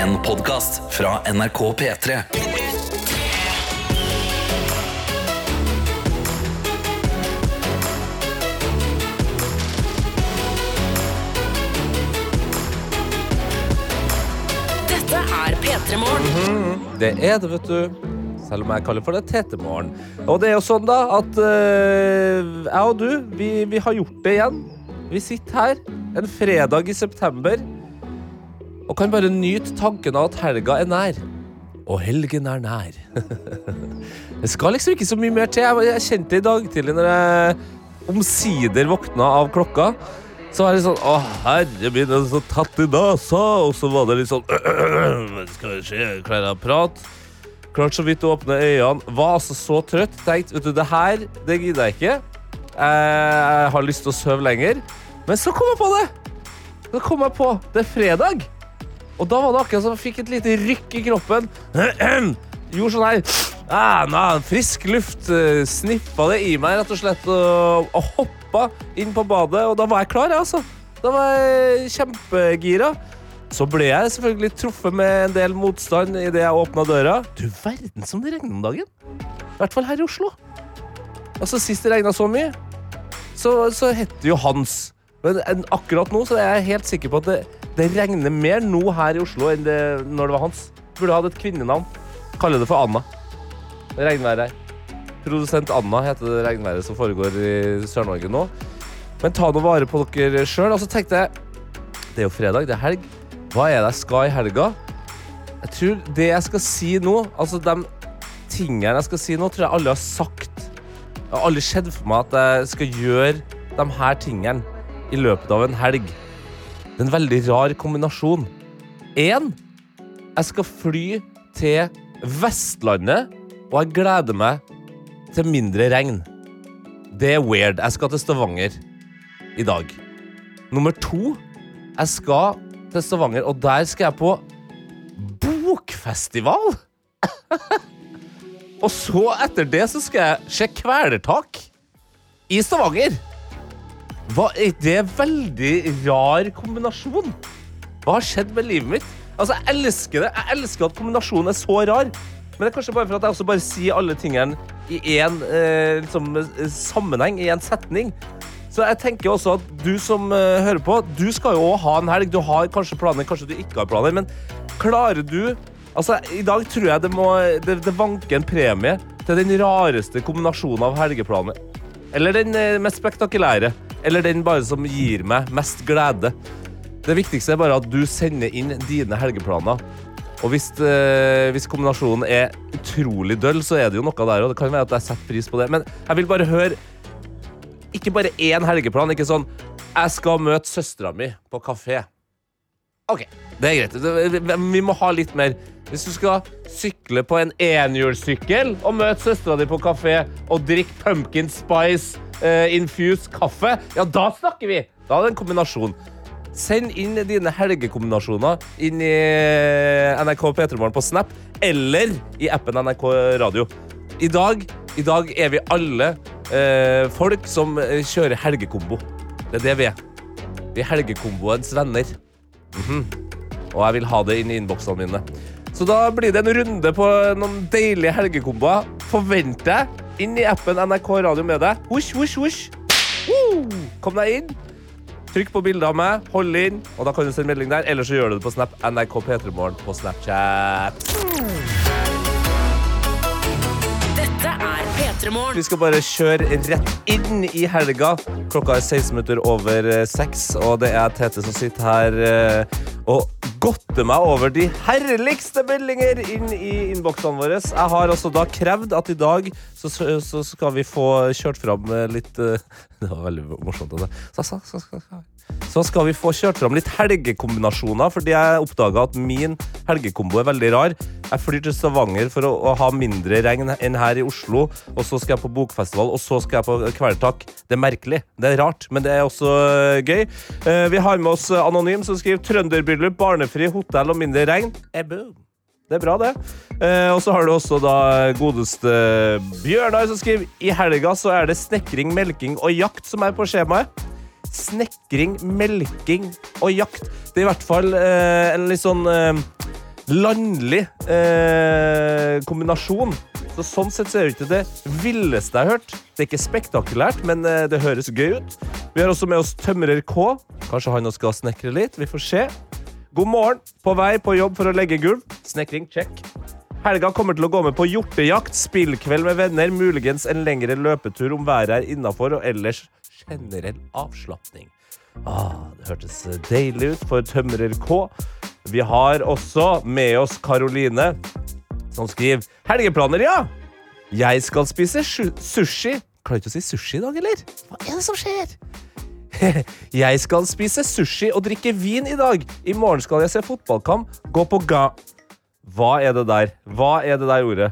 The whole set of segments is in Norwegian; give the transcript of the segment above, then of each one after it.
En podkast fra NRK P3. Dette er P3 Morgen. Det er det, vet du. Selv om jeg kaller for det Tetemorgen. Og det er jo sånn, da, at uh, jeg og du, vi, vi har gjort det igjen. Vi sitter her en fredag i september og kan bare nyte tanken av at helga er nær. Og helgen er nær. det skal liksom ikke så mye mer til. Jeg, kjente det i dag tidlig når jeg omsider våkna av klokka. Så var det sånn Å, herre min, er så tatt i nesa. Og så var det litt sånn Skal vi se, klarer jeg å prate? Klarte så vidt å åpne øynene. Var altså så trøtt. Tenkte vet du, det her det gidder jeg ikke. Jeg har lyst til å sove lenger. Men så kom jeg på det. Så kom jeg på Det er fredag. Og da var det akkurat som jeg fikk et lite rykk i kroppen. Gjorde sånn her ah, na, Frisk luft. Snippa det i meg, rett og slett. Og, og hoppa inn på badet. Og da var jeg klar, jeg, altså. Da var jeg kjempegira. Så ble jeg selvfølgelig truffet med en del motstand idet jeg åpna døra. Du verden som det regner om dagen. I hvert fall her i Oslo. Altså Sist det regna så mye, så, så het det jo Hans. Men en- akkurat nå så er jeg helt sikker på at det, det regner mer nå her i Oslo enn det når det var Hans. Burde hatt et kvinnenavn. Kalle det for Anna. Regnværet her. Produsent Anna heter det regnværet som foregår i Sør-Norge nå. Men ta nå vare på dere sjøl. Og så tenkte jeg Det er jo fredag, det er helg. Hva er det jeg skal i helga? Jeg tror det jeg skal si nå, altså de tingene jeg skal si nå, tror jeg alle har sagt. Jeg har aldri sett for meg at jeg skal gjøre de her tingene i løpet av en helg. Det er en veldig rar kombinasjon. En, jeg skal fly til Vestlandet, og jeg gleder meg til mindre regn. Det er weird. Jeg skal til Stavanger i dag. Nummer to, jeg skal til Stavanger, og der skal jeg på bokfestival. og så etter det så skal jeg se Kvelertak i Stavanger. Hva det er veldig rar kombinasjon. Hva har skjedd med livet mitt? Altså, Jeg elsker det. Jeg elsker at kombinasjonen er så rar. Men det er kanskje bare for at jeg også bare sier alle tingene i én eh, liksom, eh, sammenheng, i en setning. Så jeg tenker også at du som eh, hører på, du skal jo også ha en helg. Du har kanskje planer, kanskje du ikke har planer, men klarer du Altså, I dag tror jeg det må det, det vanker en premie til den rareste kombinasjonen av helgeplaner. Eller den eh, mest spektakulære. Eller den bare som gir meg mest glede. Det viktigste er bare at du sender inn dine helgeplaner. Og hvis, eh, hvis kombinasjonen er utrolig døll, så er det jo noe der. Og det kan være at jeg setter pris på det. Men jeg vil bare høre ikke bare én helgeplan. Ikke sånn 'Jeg skal møte søstera mi på kafé'. OK, det er greit. Vi må ha litt mer. Hvis du skal sykle på en enhjulssykkel og møte søstera di på kafé og drikke pumpkin spice uh, infused kaffe, ja, da snakker vi! Da er det en kombinasjon. Send inn dine helgekombinasjoner inn i NRK P3morgen på Snap eller i appen NRK Radio. I dag, i dag er vi alle eh, folk som eh, kjører helgekombo. Det er det vi er. Vi er helgekomboens venner. Mhm. Og jeg vil ha det inn i innboksene mine. Så da blir det en runde på noen deilige helgekomboer. Forventer jeg. Inn i appen NRK Radio med deg. Husj, husj, husj. Uh! Kom deg inn. Trykk på bildet av meg, hold inn, og da kan du sende melding der. Eller så gjør du det på Snap. NRK P3morgen på Snapchat. P3 Morgen. Vi skal bare kjøre rett inn i helga. Klokka er 16 minutter over eh, seks, og det er Tete som sitter her eh, og godter meg over de herligste meldinger inn i innboksene våre. Jeg har altså da krevd at i dag så, så skal vi få kjørt fram eh, litt Det var veldig morsomt. det. Så, så, så, så, så. Så skal vi få kjørt fram litt helgekombinasjoner, fordi jeg oppdaga at min helgekombo er veldig rar. Jeg flyr til Stavanger for å, å ha mindre regn enn her i Oslo, og så skal jeg på bokfestival, og så skal jeg på Kvelertak. Det er merkelig. Det er rart, men det er også øh, gøy. Eh, vi har med oss Anonym, som skriver 'Trønderbryllup, barnefri hotell og mindre regn'. Eh. Det er bra, det. Eh, og så har du også da godeste Bjørnar som skriver I helga så er det snekring, melking og jakt som er på skjemaet. Snekring, melking og jakt. Det er i hvert fall eh, en litt sånn eh, landlig eh, kombinasjon. Så sånn sett så er det ikke det villeste jeg har hørt. Det er ikke spektakulært, men eh, det høres gøy ut. Vi har også med oss tømrer K. Kanskje han også skal snekre litt. Vi får se. God morgen. På vei på jobb for å legge gulv. Snekring, check. Helga kommer til å gå med på hjortejakt, spillkveld med venner, muligens en lengre løpetur om været er innafor, og ellers generell avslapning. Ah, det hørtes deilig ut for tømrer K. Vi har også med oss Karoline, som skriver Helgeplaner, ja! Jeg skal spise sushi. Klarer ikke å si sushi i dag, eller? Hva er det som skjer? jeg skal spise sushi og drikke vin i dag. I morgen skal jeg se fotballkamp, gå på ga... Hva er det der? Hva er det der ordet?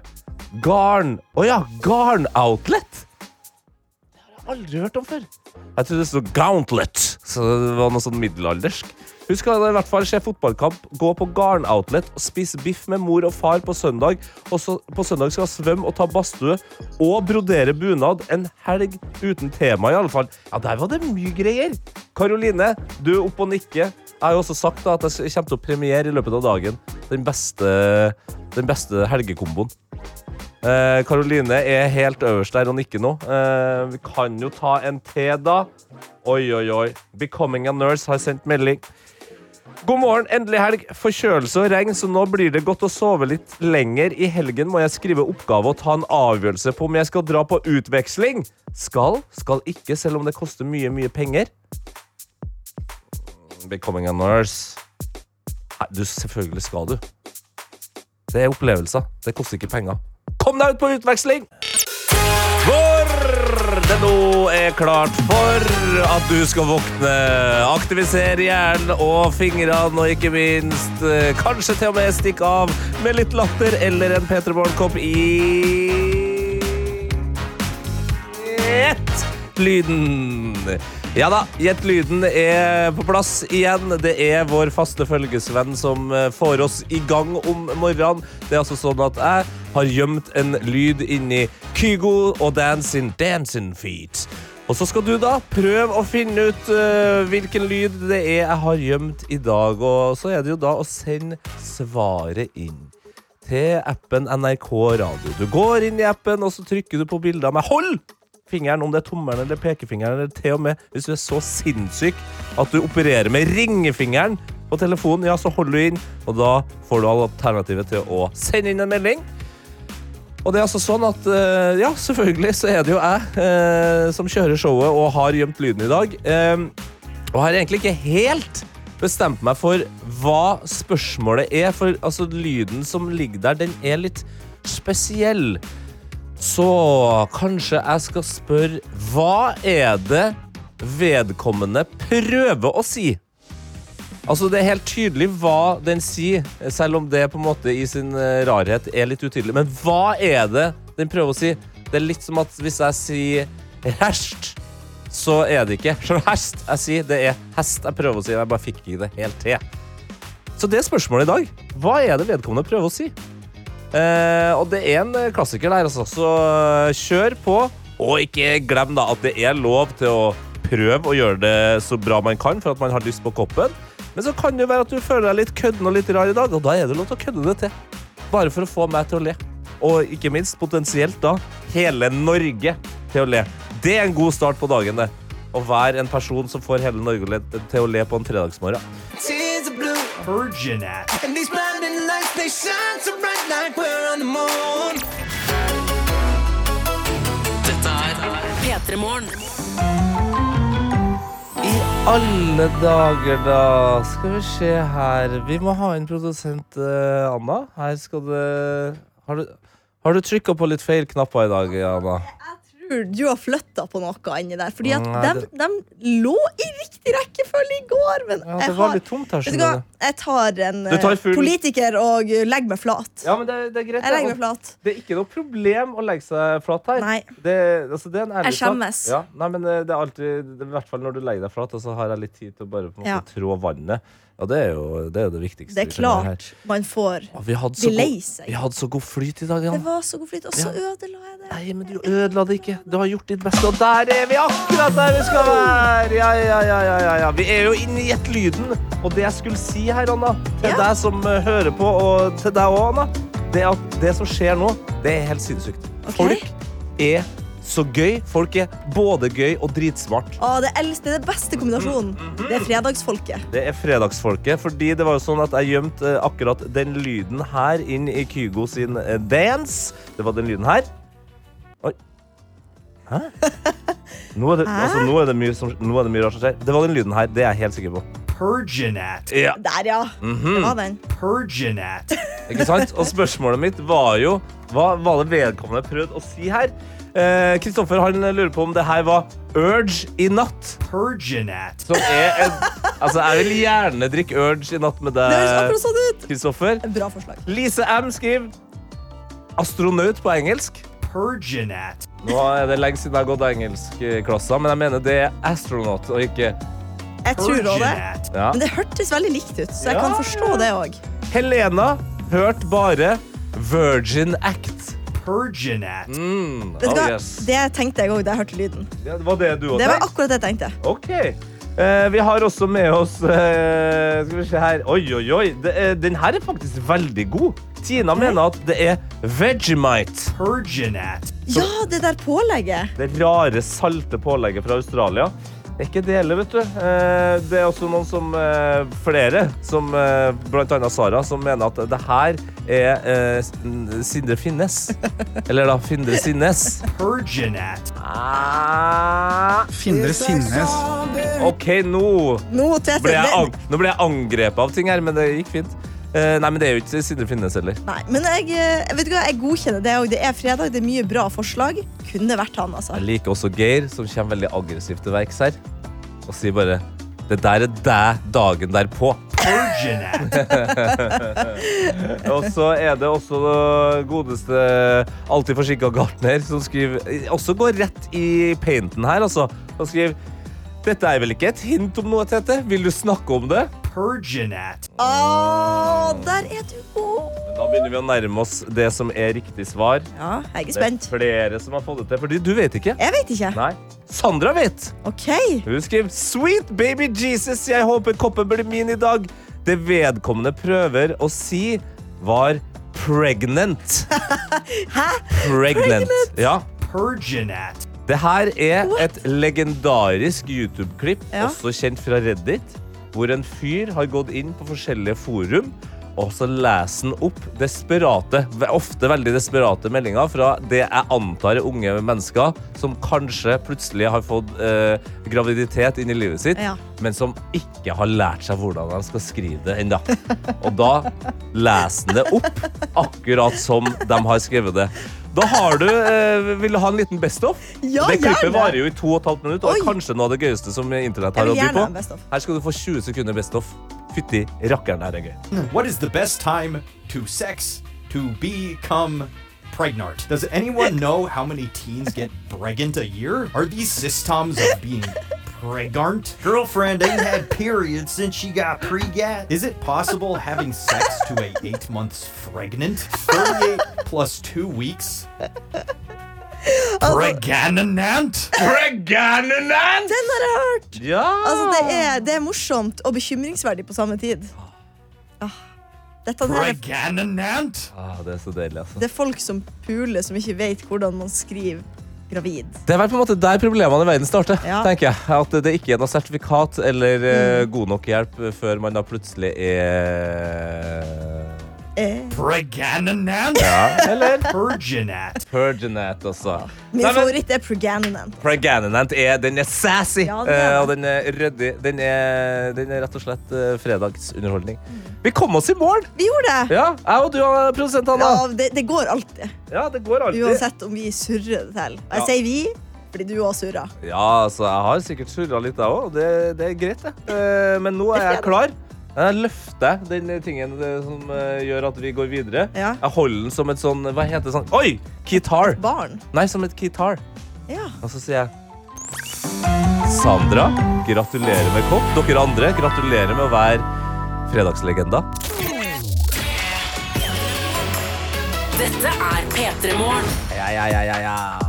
Garn. Å ja, garn aldri hørt om før. Jeg trodde det stod gauntlet, så det var noe sånn middelaldersk. Hun skal i hvert fall se fotballkamp, gå på Garn Outlet og spise biff med mor og far på søndag. Og så på søndag skal hun svømme og ta badstue og brodere bunad. En helg uten tema, i alle fall. Ja, der var det mye greier. Karoline, du er oppe og nikker. Jeg har jo også sagt da, at jeg kommer til å premiere i løpet av dagen den beste, den beste helgekomboen. Eh, Karoline er helt øverst der og nikker nå. Eh, vi kan jo ta en til, da. Oi, oi, oi. Becoming a Nurse har sendt melding. God morgen, endelig helg. Forkjølelse og regn, så nå blir det godt å sove litt lenger. I helgen må jeg skrive oppgave og ta en avgjørelse på om jeg skal dra på utveksling. Skal, skal ikke, selv om det koster mye, mye penger. Becoming a Nurse. Nei, du, selvfølgelig skal du. Det er opplevelser. Det koster ikke penger. Kom deg ut på utveksling! For det nå er klart for at du skal våkne. Aktivisere hjernen og fingrene, og ikke minst eh, kanskje til og med stikke av med litt latter eller en P3 Morgenkopp i ett lyden. Ja da, Gjett lyden er på plass igjen. Det er vår faste følgesvenn som eh, får oss i gang om morgenen. Det er altså sånn at jeg har gjemt en lyd inni Kygo og Dancing Dancing Feet. Og så skal du da prøve å finne ut uh, hvilken lyd det er jeg har gjemt i dag. Og så er det jo da å sende svaret inn til appen NRK Radio. Du går inn i appen, og så trykker du på bilder av meg. Hold fingeren, om det er tommelen eller pekefingeren, eller til og med hvis du er så sinnssyk at du opererer med ringefingeren på telefonen, ja, så holder du inn, og da får du alternativet til å sende inn en melding. Og det er altså sånn at eh, Ja, selvfølgelig så er det jo jeg eh, som kjører showet og har gjemt lyden i dag. Eh, og har egentlig ikke helt bestemt meg for hva spørsmålet er, for altså, lyden som ligger der, den er litt spesiell. Så kanskje jeg skal spørre Hva er det vedkommende prøver å si? Altså Det er helt tydelig hva den sier, selv om det på en måte i sin eh, rarhet er litt utydelig. Men hva er det den prøver å si? Det er litt som at hvis jeg sier hest, så er det ikke hest jeg sier. Det er hest jeg prøver å si. Jeg bare fikk ikke det helt til. Så det er spørsmålet i dag. Hva er det vedkommende prøver å si? Eh, og det er en klassiker der, altså. Så eh, kjør på. Og ikke glem da at det er lov til å prøve å gjøre det så bra man kan for at man har lyst på koppen. Men så kan det jo være at du føler deg litt kødden og litt rar i dag, og da er det lov til å kødde det til. Bare for å få meg til å le. Og ikke minst potensielt da hele Norge til å le. Det er en god start på dagen, det. Å være en person som får hele Norge til å le på en fredagsmorgen. Virgin at. And these blinding lights, they shine so bright like we're on the moon. Dette er P3 Morgen. I alle dager, da. Skal vi se her. Vi må ha inn produsent uh, Anna. Her skal det Har du, har du trykka på litt feil knapper i dag, Anna? Jeg tror du har flytta på noe inni der. Fordi at Nei, de, det- de lå i riktig rekkefølge i går. Men Ja, jeg, det var har, litt tomt her. vet du hva? jeg tar en tar eh, full- politiker og legger meg flat. Ja, men det, det er greit. Jeg legger meg flat. Det er ikke noe problem å legge seg flat her. Nei. Det, altså, det er en ærlig Jeg skjemmes. Ja, nei, men eh, det er alltid, det er I hvert fall når du legger deg flat, og så har jeg litt tid til å bare på en måte Ja. trå vannet. Og det er jo det, er det viktigste. Det er klart man får Å, Vi hadde, bli lei seg. vi hadde så god flyt i dag, Jan. Det var så god flyt, og så Ja. ødela jeg det. Nei, men du ødela det ikke. Du har gjort ditt beste, og der er vi akkurat der vi skal være! Ja, ja, ja, ja, ja, ja. Vi er jo inne i et lyden. og det jeg skulle si her, Anna, til Ja. deg som eh, hører på, og til deg òg, Anna, det er at det som skjer nå, det er helt sinnssykt. Ok. Folk er så gøy. Folk er både gøy og dritsmart. Å, det eldste, det beste kombinasjonen. Det er fredagsfolket. Det er fredagsfolket, fordi det var jo sånn at jeg gjemte eh, akkurat den lyden her inn i Kygo sin eh, dance. Det var den lyden her. Oi. Hæ? Nå er det, Hæ? altså, nå er det, mye, som, nå er det mye rart som skjer. Det var den lyden her, det er jeg helt sikker på. Perginat. Ja. Der, ja. Mhm. Det var den. Perginat. Ikke sant? Og spørsmålet mitt var jo hva var det vedkommende prøvde å si her? Eh, Kristoffer han lurer på om det her var Urge i natt. Purginat. Som er en Altså, jeg vil gjerne drikke Urge i natt med Det deg, sånn. Kristoffer. Bra forslag. Lise M skriver astronaut på engelsk. Purginat. Nå er det lenge siden jeg har gått engelskklassa, men jeg mener det er astronaut og ikke Jeg tror også det. Ja. Men det hørtes veldig likt ut, så jeg Ja, kan forstå det òg. Helena hørte bare Virgin Act. Perginat. Mm, Vet du oh yes. Det tenkte jeg òg da jeg hørte lyden. Ja, det var det du også Det var akkurat det jeg tenkte. Ok. Eh, vi har også med oss eh, Skal vi se her. Oi, oi, oi. Det er, den her er faktisk veldig god. Tina mener at det er Vegemite. Perginat. Ja, det der pålegget. Det rare, salte pålegget fra Australia. Det er ikke det heller, vet du. Eh, Det er også noen som eh, Flere, som bl.a. blant annet Sara, som mener at det her er eh, Sindre Finnes. Eller da Findre Sinnes. Perginat. Ah, Findre Sinnes. OK, nå Nå, Tete, ble, jeg, nå ble jeg angrepet av ting her, men det gikk fint. Eh, nei, men det er jo ikke Sindre Finnes heller. Nei, men jeg, eh, vet du hva, jeg godkjenner det òg. Det er fredag, det er mye bra forslag. Kunne vært han, altså. Jeg liker også Geir, som kommer veldig aggressivt til verks her. Og sier bare Det der er deg dagen derpå. Og så er det også det godeste alltid forsinka gartner som skriver Også går rett i painten her, altså. Og skriver Dette er vel ikke et hint om noe, Tete? Vil du snakke om det? Perginat. Å, der er du god! Da begynner vi å nærme oss det som er riktig svar. Ja, jeg er spent. Det er flere som har fått det til, fordi du vet ikke. Jeg vet ikke. Nei. Sandra vet. OK. Hun skriver Sweet baby Jesus, jeg håper koppen blir min i dag. Det vedkommende prøver å si, var pregnant. Hæ? Pregnant. Ja. Perginat. Det her er What? et legendarisk YouTube-klipp, Ja. også kjent fra Reddit, hvor en fyr har gått inn på forskjellige forum, og så leser han opp desperate, ofte veldig desperate meldinger fra det jeg antar er unge mennesker som kanskje plutselig har fått eh, graviditet inn i livet sitt, Ja. men som ikke har lært seg hvordan de skal skrive det ennå. Og da leser han det opp akkurat som de har skrevet det. Da har du eh, Vil du ha en liten best-of? Ja, det klippet gjerne. varer jo i to og et halvt minutt, og er Oi. kanskje noe av det gøyeste som internett Jeg har å vil by gjerne ha en på. of. Her skal du få 20 sekunder best-of. Fytti rakkeren, det her er gøy. What is the best time to sex to become pregnant? Does anyone know how many teens get pregnant a year? Are these systems of being pregnant? Girlfriend ain't had periods since she got pregat. Is it possible having sex to a eight months pregnant? 38 plus two weeks? Pregnant? Pregnant? Den har jeg hørt! Ja! Altså, det er, det er morsomt og bekymringsverdig på samme tid. Ah, dette her er, ah, det er så deilig, altså. det er folk som puler, som ikke vet hvordan man skriver gravid. Det er vel på en måte der problemene i verden starter. Ja. tenker jeg. At det ikke er noe sertifikat eller mm. god nok hjelp før man da plutselig er Eh, Ja, eller? Perginat? Perginat, altså. min Nei, men- favoritt er Preganon. Pregnant er Den er sassy, Ja, den er og den er ryddig. Den den er rett og slett eh, fredagsunderholdning. Vi kom oss i mål! Vi gjorde det! Ja, jeg og du, produsent Anna. Ja, det, det går alltid. Ja, det går alltid. Uansett om vi surrer det til. Jeg Ja. sier vi fordi du òg surrer. Ja, altså, jeg har sikkert surra litt, jeg òg. Det, det er greit, det. Men nå er jeg klar. Jeg løfter den tingen eh, som eh, gjør at vi går videre. Ja. Jeg holder den som et sånn Hva heter det sånn? Oi! Kitar. Barn. Nei, som et kitar. Ja. Og så sier jeg Sandra, gratulerer med kopp. Dere andre, gratulerer med å være fredagslegenda. Dette er P3 Morgen. Ja, ja, ja, ja, ja.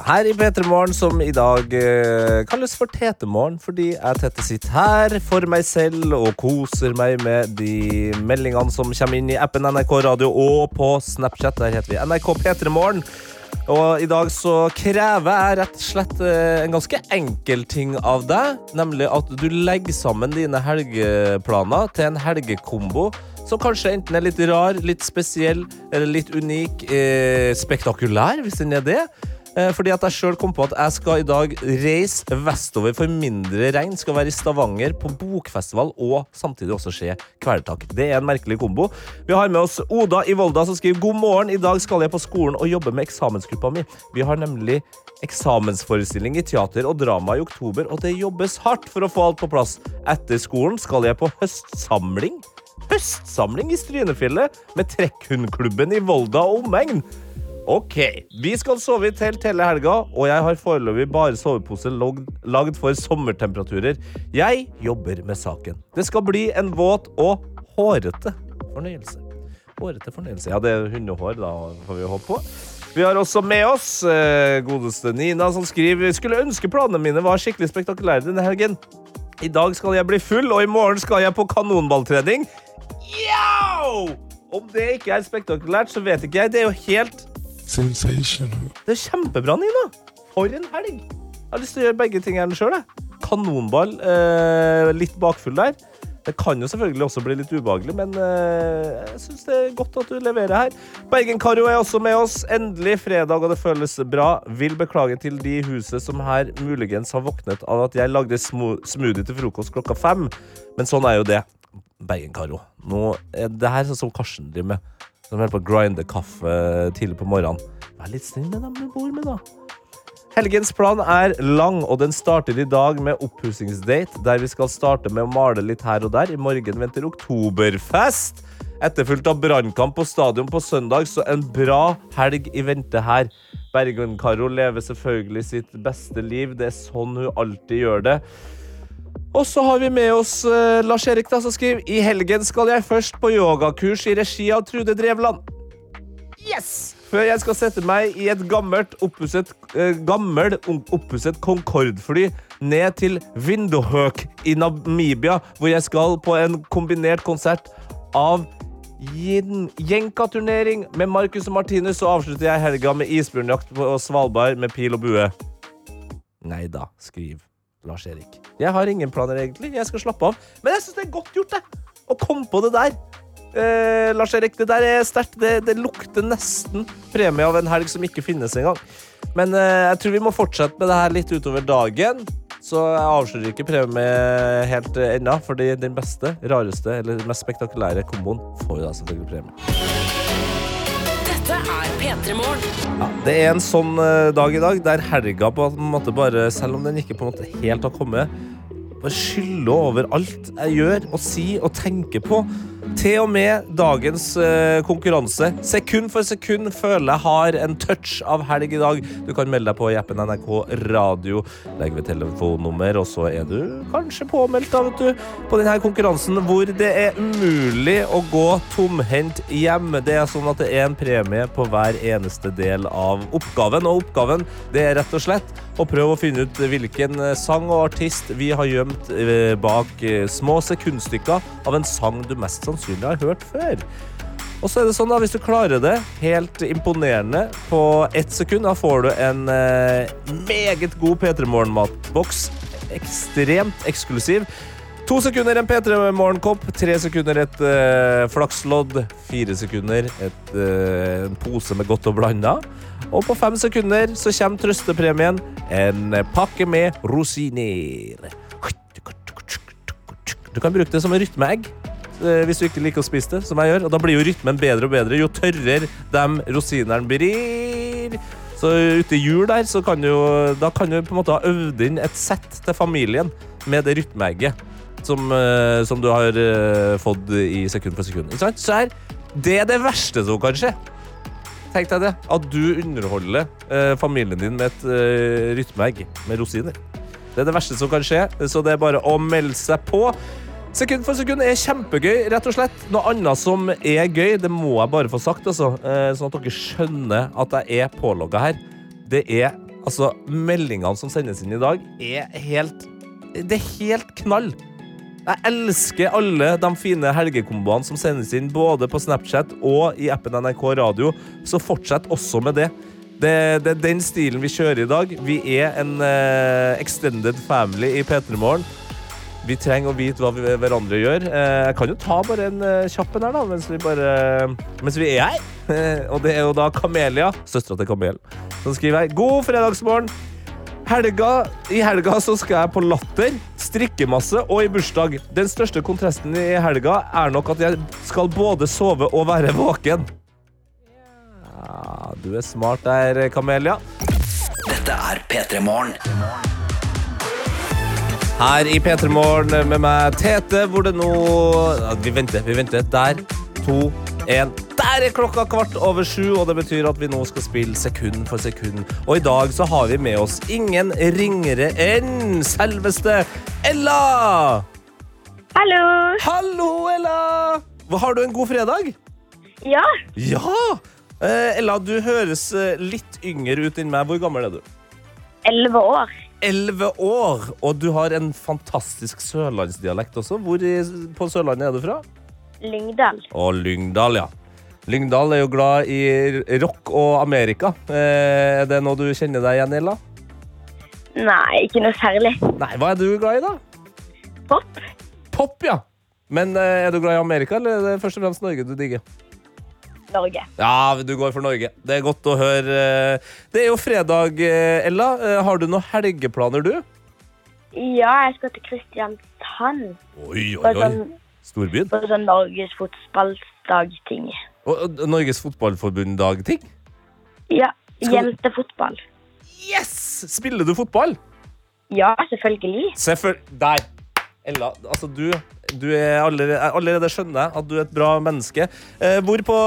Her i P3 Morgen, som i dag eh, kalles for Tetemorgen, fordi jeg Tete sitter her for meg selv og koser meg med de meldingene som kommer inn i appen NRK Radio og på Snapchat. Der heter vi NRK P3 Morgen. Og i dag så krever jeg rett og slett eh, en ganske enkel ting av deg, nemlig at du legger sammen dine helgeplaner til en helgekombo som kanskje enten er litt rar, litt spesiell eller litt unik, eh, spektakulær, hvis den er det. Eh, fordi at jeg selv kom på at jeg skal i dag reise vestover for mindre regn. Skal være i Stavanger på bokfestival og samtidig også se Kvelertak. Det er en merkelig kombo. Vi har med oss Oda i Volda som skriver God morgen. I dag skal jeg på skolen og jobbe med eksamensgruppa mi. Vi har nemlig eksamensforestilling i teater og drama i oktober, og det jobbes hardt for å få alt på plass. Etter skolen skal jeg på høstsamling. Høstsamling i Strynefjellet med Trekkhundklubben i Volda og omegn. Ok, vi skal sove i telt hele helga, og jeg har foreløpig bare sovepose lagd for sommertemperaturer. Jeg jobber med saken. Det skal bli en våt og hårete fornøyelse. Hårete fornøyelse. Ja, det er hundehår, da, får vi håpe på. Vi har også med oss eh, godeste Nina, som skriver Skulle ønske planene mine var skikkelig spektakulære denne helgen. I dag skal jeg bli full, og i morgen skal jeg på kanonballtrening. Yo! Om det ikke er spektakulært, så vet ikke jeg. Det er jo helt Sensational. Det er kjempebra, Nina. For en helg. Jeg har lyst til å gjøre begge tingene sjøl. Kanonball, eh, litt bakfull der. Det kan jo selvfølgelig også bli litt ubehagelig, men eh, jeg syns det er godt at du leverer her. Bergen-Karo er også med oss. Endelig fredag, og det føles bra. Vil beklage til de i huset som her muligens har våknet av at jeg lagde smoothie til frokost klokka fem. Men sånn er jo det. Bergen-Karo. Er det her sånn som Karsten driver med. Som holder på å grinde kaffe tidlig på morgenen. Vær litt snill med dem du bor med, da. Helgens plan er lang, og den starter i dag med oppussingsdate, der vi skal starte med å male litt her og der. I morgen venter oktoberfest, etterfulgt av brannkamp på stadion på søndag, så en bra helg i vente her. Bergen-Karo lever selvfølgelig sitt beste liv. Det er sånn hun alltid gjør det. Og så har vi med oss uh, Lars-Erik, da, som skriver I helgen skal jeg først på yogakurs i regi av Trude Drevland. Yes! Før jeg skal sette meg i et gammelt, oppusset, uh, gammel, oppusset Concorde-fly ned til Windhoek i Namibia, hvor jeg skal på en kombinert konsert av Jenka-turnering med Marcus og Martinus, så avslutter jeg helga med isbjørnjakt på Svalbard med pil og bue. Nei da, skriv Lars-Erik. Jeg har ingen planer, egentlig. Jeg skal slappe av. Men jeg syns det er godt gjort, det. Å komme på det der. Eh, Lars-Erik, det der er sterkt. Det, det lukter nesten premie av en helg som ikke finnes engang. Men eh, jeg tror vi må fortsette med det her litt utover dagen. Så jeg avslører ikke premie helt ennå, fordi den beste, rareste eller mest spektakulære komboen får jo da selvfølgelig premie. Dette er P3 Morgen. Det er en sånn eh, dag i dag der helga på en måte bare, selv om den ikke på en måte helt har kommet, bare skyller over alt jeg gjør og sier og tenker på. Til og med dagens uh, konkurranse. Sekund for sekund føler jeg har en touch av helg i dag. Du kan melde deg på i appen NRK Radio. Legg ved telefonnummer, og så er du kanskje påmeldt da, vet du, på denne konkurransen hvor det er umulig å gå tomhendt hjem. Det er sånn at det er en premie på hver eneste del av oppgaven. Og oppgaven det er rett og slett å prøve å finne ut hvilken eh, sang og artist vi har gjemt eh, bak små sekundstykker av en sang du mest sannsynlig har hørt før. Og så er det sånn da, Hvis du klarer det helt imponerende på ett sekund, da får du en eh, meget god P3 Morgen-matboks. Ekstremt eksklusiv. To sekunder en P3 Morgenkopp, tre sekunder et eh, flakslodd, fire sekunder et, eh, en pose med godt og blanda. Og på fem sekunder så kommer trøstepremien, en pakke med rosiner. Du kan bruke det som en rytmeegg hvis du ikke liker å spise det, som jeg gjør. Og da blir jo rytmen bedre og bedre jo tørrere de rosinene blir. Så ute i jul der, så kan du, da kan du på en måte ha øvd inn et sett til familien med det rytmeegget som, eh, som du har eh, fått i sekund for sekund. Ikke sant? Så her, det er det verste som kan skje. Tenk deg det. At du underholder eh, familien din med et eh, rytmeegg med rosiner. Det er det verste som kan skje, så det er bare å melde seg på. Sekund for sekund er kjempegøy, rett og slett. Noe annet som er gøy, det må jeg bare få sagt, altså, eh, sånn at dere skjønner at jeg er pålogga her. Det er altså Meldingene som sendes inn i dag, er helt Det er helt knall. Jeg elsker alle de fine helgekomboene som sendes inn både på Snapchat og i appen NRK Radio, så fortsett også med det. Det, er den stilen vi kjører i dag. Vi er en uh, extended family i P3 Morgen. Vi trenger å vite hva vi, hverandre gjør. Eh, jeg kan jo ta bare en eh, kjapp en her, da, mens vi, bare, mens vi er her. Eh, og det er jo da Kamelia, søstera til Kamel, som skriver her. God fredagsmorgen. Helga, I helga så skal jeg på Latter, strikkemasse og i bursdag. Den største kontrasten i helga er nok at jeg skal både sove og være våken. Ja, du er smart der, Kamelia. Dette er P3 Morgen. Her i P3 Morgen med meg, Tete, hvor det nå ja, Vi venter, vi venter. Der, to, én. Der er klokka kvart over sju, og det betyr at vi nå skal spille sekund for sekund. Og i dag så har vi med oss ingen ringere enn selveste Ella! Hallo! Hallo, Ella! Har du en god fredag? Ja, Ja! Eh, Ella, du høres eh, litt yngre ut enn meg. Hvor gammel er du? elleve år. Elleve år, og du har en fantastisk sørlandsdialekt også. Hvor i, på Sørlandet er du fra? Lyngdal. Å, Lyngdal, ja. Lyngdal er jo glad i rock og Amerika. Eh, er det noe du kjenner deg igjen i, Ella? Nei, ikke noe særlig. Nei, hva er du glad i, da? Pop? Pop, ja. Men eh, er du glad i Amerika, eller er det først og fremst Norge du digger? Norge. Ja, du går for Norge. Det er godt å høre. Det er jo fredag, eh, Ella. Eh, Har du noen helgeplaner, du? Ja, jeg skal til Kristiansand. Oi, oi, oi. Storbyen? på sånn Norges fotballdag-ting. Norges Fotballforbund-dag-ting? Ja, Skal- jentefotball. Yes! Spiller du fotball? Ja, selvfølgelig. Selvføl... Der. Ella, altså du, du er allerede, allerede skjønner jeg at du er et bra menneske. Eh, hvor på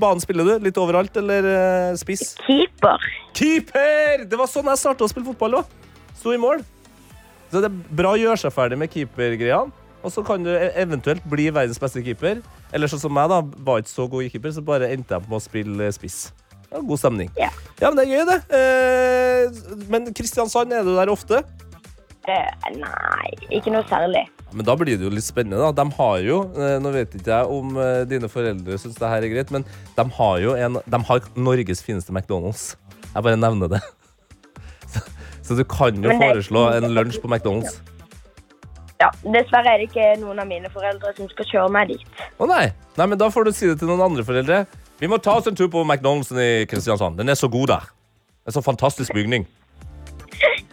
banen spiller du? Litt overalt, eller eh, spiss? Keeper. Keeper! Det var sånn jeg starta å spille fotball òg. Sto i mål. Så det er bra å gjøre seg ferdig med keepergreiene. Og så kan du e- eventuelt bli verdens beste keeper. Eller sånn som meg, da. Var ikke så god i keeper, så bare endte jeg på å spille spiss. Det var god stemning. Ja. ja, men det er gøy, det. Eh, men Kristiansand, er du der ofte? Nei, ikke noe særlig. Men da blir det jo litt spennende. da. De har jo, eh, Nå vet ikke jeg om eh, dine foreldre syns det her er greit, men de har jo en, de har Norges fineste McDonald's. Jeg bare nevner det. Så, så du kan jo det- foreslå en lunsj på McDonald's. Ja, Dessverre er det ikke noen av mine foreldre som skal kjøre meg dit. Å nei. nei, men da får du si det til noen andre foreldre. Vi må ta oss en tur på McDonald'sen i Kristiansand. Den er så god der. Er så fantastisk bygning.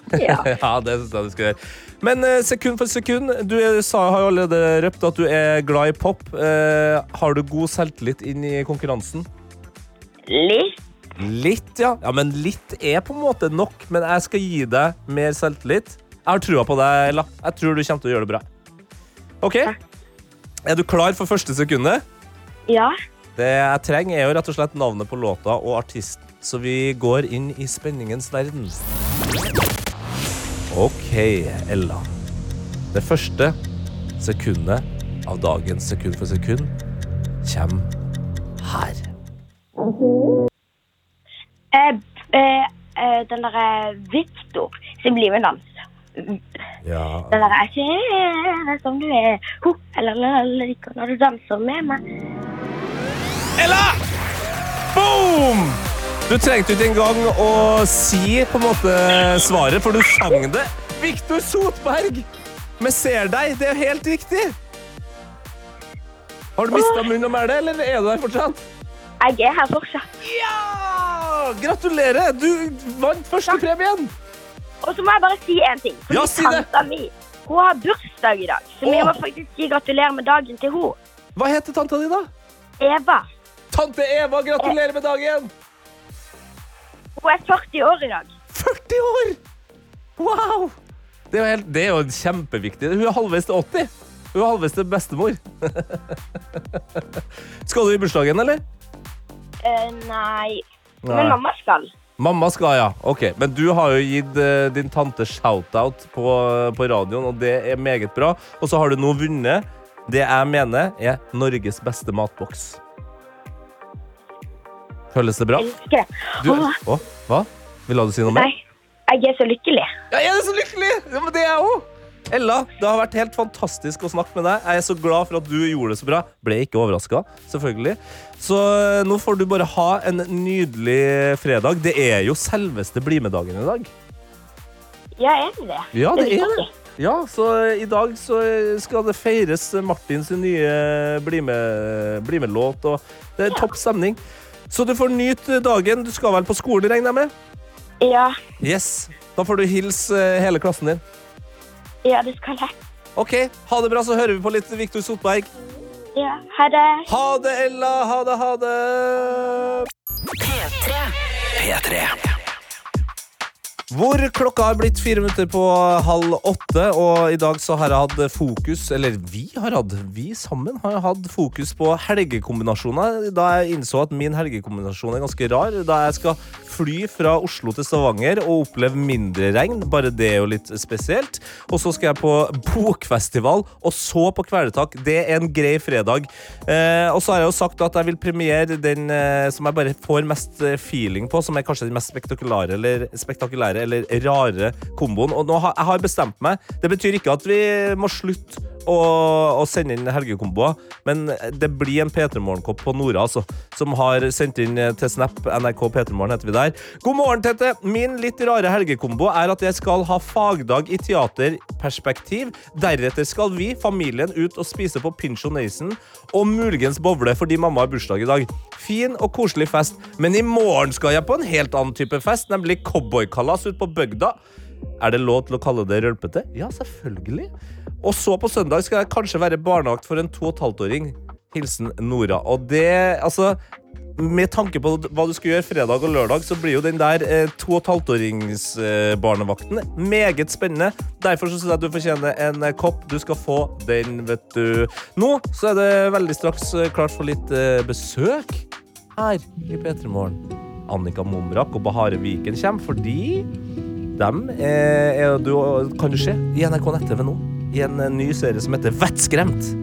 Ja. ja, det synes jeg du skal gjøre. Men eh, sekund for sekund, du er, sa, har jo allerede røpt at du er glad i pop. Eh, har du god selvtillit inn i konkurransen? Litt. Litt, ja. Ja, Men litt er på en måte nok. Men jeg skal gi deg mer selvtillit. Jeg har trua på deg, Ella. Jeg tror du kommer til å gjøre det bra. OK? Er du klar for første sekundet? Ja. Det jeg trenger, er jo rett og slett navnet på låta og artisten. Så vi går inn i spenningens verden. OK, Ella. Det første sekundet av dagens Sekund for sekund kommer her. Eh, eh, eh, den derre Victor sin blir med dans. Ja. Den derre Jeg kjenner som du er, ho, eller la, la, liker når du danser med meg. Ella! Boom! Du trengte ikke engang å si på en måte svaret, for du sang det. Viktor Sotberg Vi Ser deg. Det er helt riktig. Har du mista munn og mæle, eller er du der fortsatt? Jeg er her fortsatt. Ja! Gratulerer! Du vant førstepremien. Og så må jeg bare si en ting. Fordi Ja, si det. mi hun har bursdag i dag, så vi må faktisk si gratulerer med dagen til henne. Hva heter tanta di, da? Eva. Tante Eva, gratulerer med dagen! Hun er 40 år i dag. 40 år! Wow! Det er helt, det er jo kjempeviktig. Hun er halvveis til 80. Hun er halvveis til bestemor. skal du i bursdagen, eller? Uh, nei. Nei. Men mamma skal. Mamma skal, ja. Ok, Men du har jo gitt uh, din tante shout-out på, på radioen, og det er meget bra. Og så har du nå vunnet Det jeg mener, er Norges beste matboks. Føles det bra? Elsker det. Du, Åh, å, hva? Ville du si noe mer? nei, jeg er så lykkelig. Ja, jeg er så lykkelig! Ja, men det er jeg òg! Ella, det har vært helt fantastisk å snakke med deg. Jeg er så glad for at du gjorde det så bra. Ble ikke overraska, selvfølgelig. Så eh, nå får du bare ha en nydelig fredag. Det er jo selveste Bli med-dagen i dag. Ja, er det det. Ja, det er det. Ja, så eh, i dag så eh, skal det feires Martins nye Bli med- Bli med-låt, og det er topp stemning. Så du får nyte dagen. Du skal vel på skolen, regner jeg med? Ja, Yes. Da får du hilse eh, hele klassen din. ja, det skal jeg. OK, ha det bra, så hører vi på litt Viktor Sotberg. Ja, ha det. Ha det, Ella. Ha det, ha det. P3. P3. Hvor klokka har blitt fire minutter på halv åtte, og i dag så har jeg hatt fokus, eller vi har hatt, vi sammen har hatt fokus på helgekombinasjoner, da jeg innså at min helgekombinasjon er ganske rar, da jeg skal fly fra Oslo til Stavanger og oppleve mindre regn, bare det er jo litt spesielt, og så skal jeg på bokfestival, og så på kvelertak, det er en grei fredag, eh, og så har jeg jo sagt at jeg vil premiere den eh, som jeg bare får mest feeling på, som er kanskje den mest spektakulære eller, spektakulære eller rare komboen. Og nå har, jeg har bestemt meg. Det betyr ikke at vi må slutte å, å sende inn helgekomboer, men det blir en P3 Morgen-kopp på Nora, altså, som har sendt inn til Snap. NRK P3 Morgen heter vi der. God morgen, Tete. Min litt rare helgekombo er at jeg skal ha fagdag i teaterperspektiv. Deretter skal vi, familien, ut og spise på Pincho og muligens bowle fordi mamma har bursdag i dag. Fin og koselig fest, men i morgen skal jeg på en helt annen type fest, nemlig cowboykalas ute på bygda. Er det lov til å kalle det rølpete? Ja, selvfølgelig. Og så på søndag skal jeg kanskje være barnevakt for en to og et halvt åring. Hilsen Nora. Og det, altså med tanke på hva du skal gjøre fredag og lørdag, så blir jo den der eh, to og et åringsbarnevakten meget spennende. Derfor så synes jeg at du fortjener en eh, kopp. Du skal få den, vet du. Nå så er det veldig straks eh, klart for litt eh, besøk her i P3 Morgen. Annika Momrak og Bahare Viken kommer fordi dem er, er du, kan du se i NRK nett-TV nå. I en eh, ny serie som heter Vettskremt.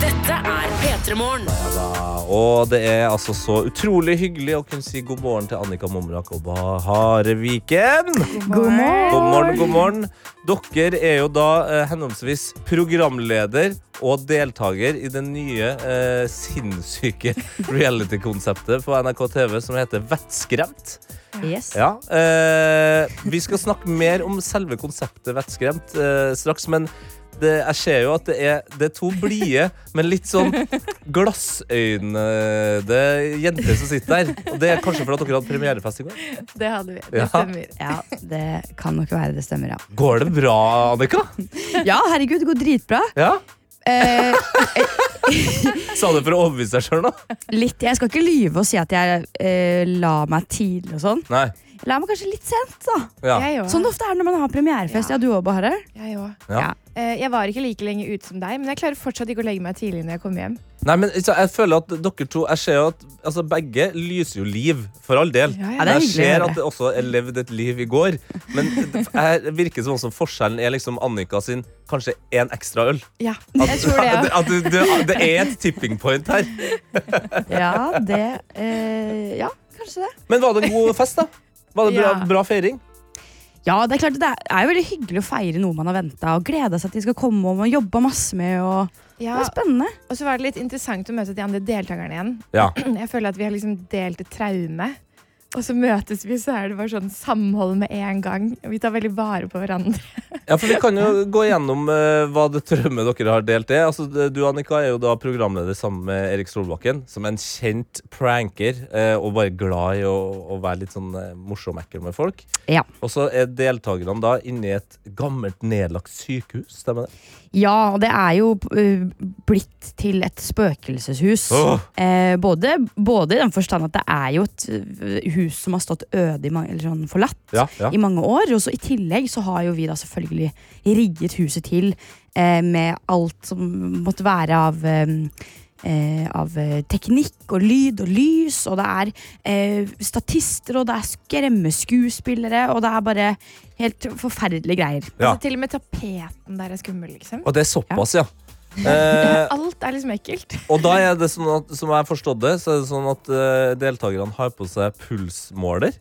Dette er P3 Morgen. Ja, og det er altså så utrolig hyggelig å kunne si god morgen til Annika Momrak og Bahare Viken. God morgen. God morgen, god morgen. Dere er jo da eh, henholdsvis programleder og deltaker i det nye eh, sinnssyke reality-konseptet på NRK TV som heter Vettskremt. Yes. Ja, eh, Vi skal snakke mer om selve konseptet Vettskremt eh, straks, men det, jeg ser jo at det er, det er to blide, men litt sånn glassøynede jenter som sitter der. Og det er kanskje fordi at dere hadde premierefest i går? Det hadde vi. Det Ja. stemmer. Ja, det kan nok være det stemmer, ja. Går det bra, Annika? Ja, herregud, det går dritbra. Ja? Eh, Sa du for å overbevise deg sjøl, da? litt, jeg skal ikke lyve og si at jeg eh, la meg tidlig og sånn. Nei. La meg kanskje litt sent, da. Ja. Jeg òg. Sånn det ofte er når man har premierefest. Ja, du òg, Bahareh? Jeg, også. Ja. Ja. Eh, jeg var ikke like lenge ute som deg, men jeg klarer fortsatt ikke å legge meg tidlig når jeg kommer hjem. Nei, men så jeg føler at dere to Jeg ser jo at altså, begge lyser jo liv, for all del. Ja, ja. Ja, det er Men jeg hyggelig å ser høre. at det også er levd et liv i går. Men det jeg virker som også forskjellen er liksom Annika sin kanskje én ekstra øl. Ja, At, jeg tror det. at, Ja. at du, det, det er et tipping point her. Ja, det eh, Ja, kanskje det. Men var det en god fest, da? Var det bra, Ja. bra feiring? Ja, det er klart det er jo veldig hyggelig å feire noe man har venta og gleda seg til de skal komme og man jobba masse med. Og det Ja, er spennende. og så var det litt interessant å møte de andre deltakerne igjen. Ja. Jeg føler at vi har liksom delt et traume. Og så møtes vi, så er det bare sånn samhold med en gang. Vi tar veldig vare på hverandre. Ja, for Vi kan jo gå gjennom uh, hva det traumet dere har delt er. Altså, du Annika, er jo da programleder sammen med Erik Solbakken, som er en kjent pranker uh, og bare glad i å, å være litt sånn uh, morsom ekkel med folk. Ja. Og så er deltakerne da inne i et gammelt, nedlagt sykehus. Stemmer det? Ja, og det er jo eh, blitt til et spøkelseshus. Oh. Eh, både, både i den forstand at det er jo et eh, hus som har stått øde eller sånn forlatt Ja, ja. i mange år. Og så i tillegg så har jo vi da selvfølgelig rigget huset til eh, med alt som måtte være av eh, eh, av eh, teknikk og lyd og lys, og det er eh, statister, og det er skremmeskuespillere, og det er bare helt forferdelige greier. Ja. Altså, til og med tapeten der er skummel, liksom. Og det er såpass, ja. Eh, Alt er liksom ekkelt. og da er det sånn at, som jeg har forstått det, så er det sånn at eh, deltakerne har på seg pulsmåler.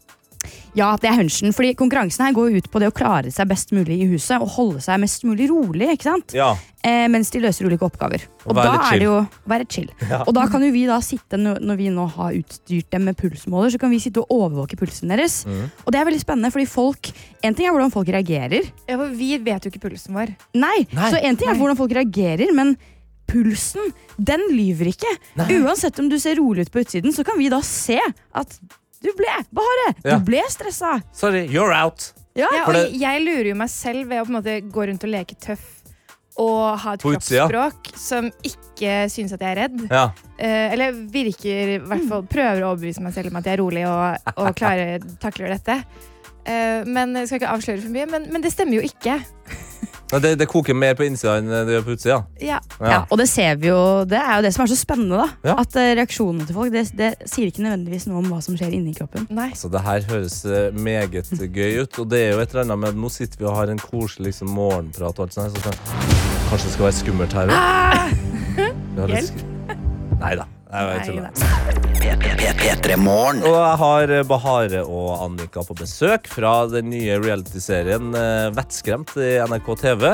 Ja, det er hunchen, fordi konkurransen her går ut på det å klare seg best mulig i huset og holde seg mest mulig rolig, ikke sant? Ja. Eh, mens de løser ulike oppgaver. Og Og, da er det jo være chill. Og da kan jo vi da sitte, når når vi nå har utstyrt dem med pulsmåler, så kan vi sitte og overvåke pulsen deres. Mm. Og det er veldig spennende, fordi folk En ting er hvordan folk reagerer. Ja, for vi vet jo ikke pulsen vår. Nei, Nei. så en ting er Nei. hvordan folk reagerer, men pulsen, den lyver ikke. Nei. Uansett om du ser rolig ut på utsiden, så kan vi da se at du ble bare, Ja. du ble stressa. Sorry, you're out. Ja. Ja, og det- jeg lurer jo meg selv ved å på en måte gå rundt og leke tøff og ha et kroppsspråk som ikke syns at jeg er redd. Ja. Eh, eller virker i hvert fall prøver å overbevise meg selv om at jeg er rolig og, og klarer, takler dette. Eh, men jeg skal ikke avsløre for mye, men, men det stemmer jo ikke. Nei, det, det koker mer på innsida enn det gjør på utsida. Ja. Ja, og det ser vi jo, det er jo det som er så spennende. da Ja. At eh, reaksjonene til folk det, det sier ikke nødvendigvis noe om hva som skjer inni kroppen. Nei. Så det her høres eh, meget gøy ut. Og det er jo et eller annet med Nå sitter vi og har en koselig liksom, morgenprat og alt sånt. Så kanskje det skal være skummelt her òg? Hjelp. Nei da. Jeg vet Nei ikke. da. P3 Morgen. Og jeg har eh, Bahare og Annika på besøk fra den nye realityserien eh, Vettskremt i NRK TV.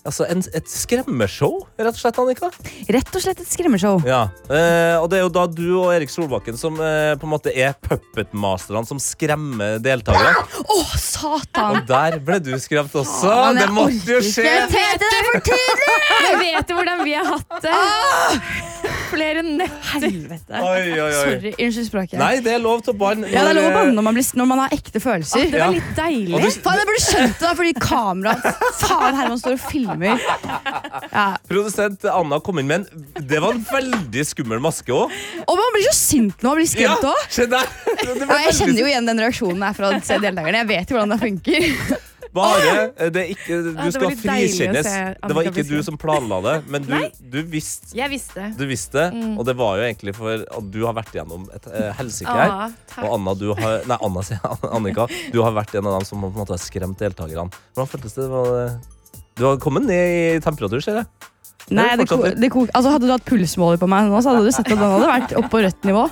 Altså en, Et skremmeshow, rett og slett, Annika. Rett og slett et skremmeshow. Ja, eh, Og det er jo da du og Erik Solbakken som eh, på en måte er puppetmasterne som skremmer deltakere. Å, satan! Og der ble du skremt også. men det måtte jo skje! det er for tidlig! Jeg vet jo hvordan vi har hatt det. Flere netter. Helvete. Oi, oi, oi. Sorry, unnskyld språket. Nei, det er lov til å banne. Ja, det er lov å banne når man, blir, når man har ekte følelser. Det Ja. var litt deilig. Du- Faen, jeg burde skjønt det, fordi kameraet Faen, Herman står og filmer. Ja. Produsent Anna kom inn med en Det var en veldig skummel maske òg. Og man blir så sint når man blir skremt òg. Ja, Ja, jeg kjenner jo igjen den reaksjonen her fra deltakerne. Jeg vet jo hvordan det funker. Bare, eh, det er ikke, du det skal frikjennes. Det var ikke du som planla det, men du, du visste Jeg visste. du visste, Mm. og det var jo egentlig for at du har vært igjennom et uh, helsike her. Ah. Og Anna, du har, nei, Anna, Annika, du har vært en av dem som på en måte har skremt deltakerne. Hvordan føltes det? du har kommet ned i temperatur, ser jeg. Nei, det ko det ko altså, hadde du hatt pulsmåler på meg nå, så hadde du sett at den hadde vært oppe på rødt nivå.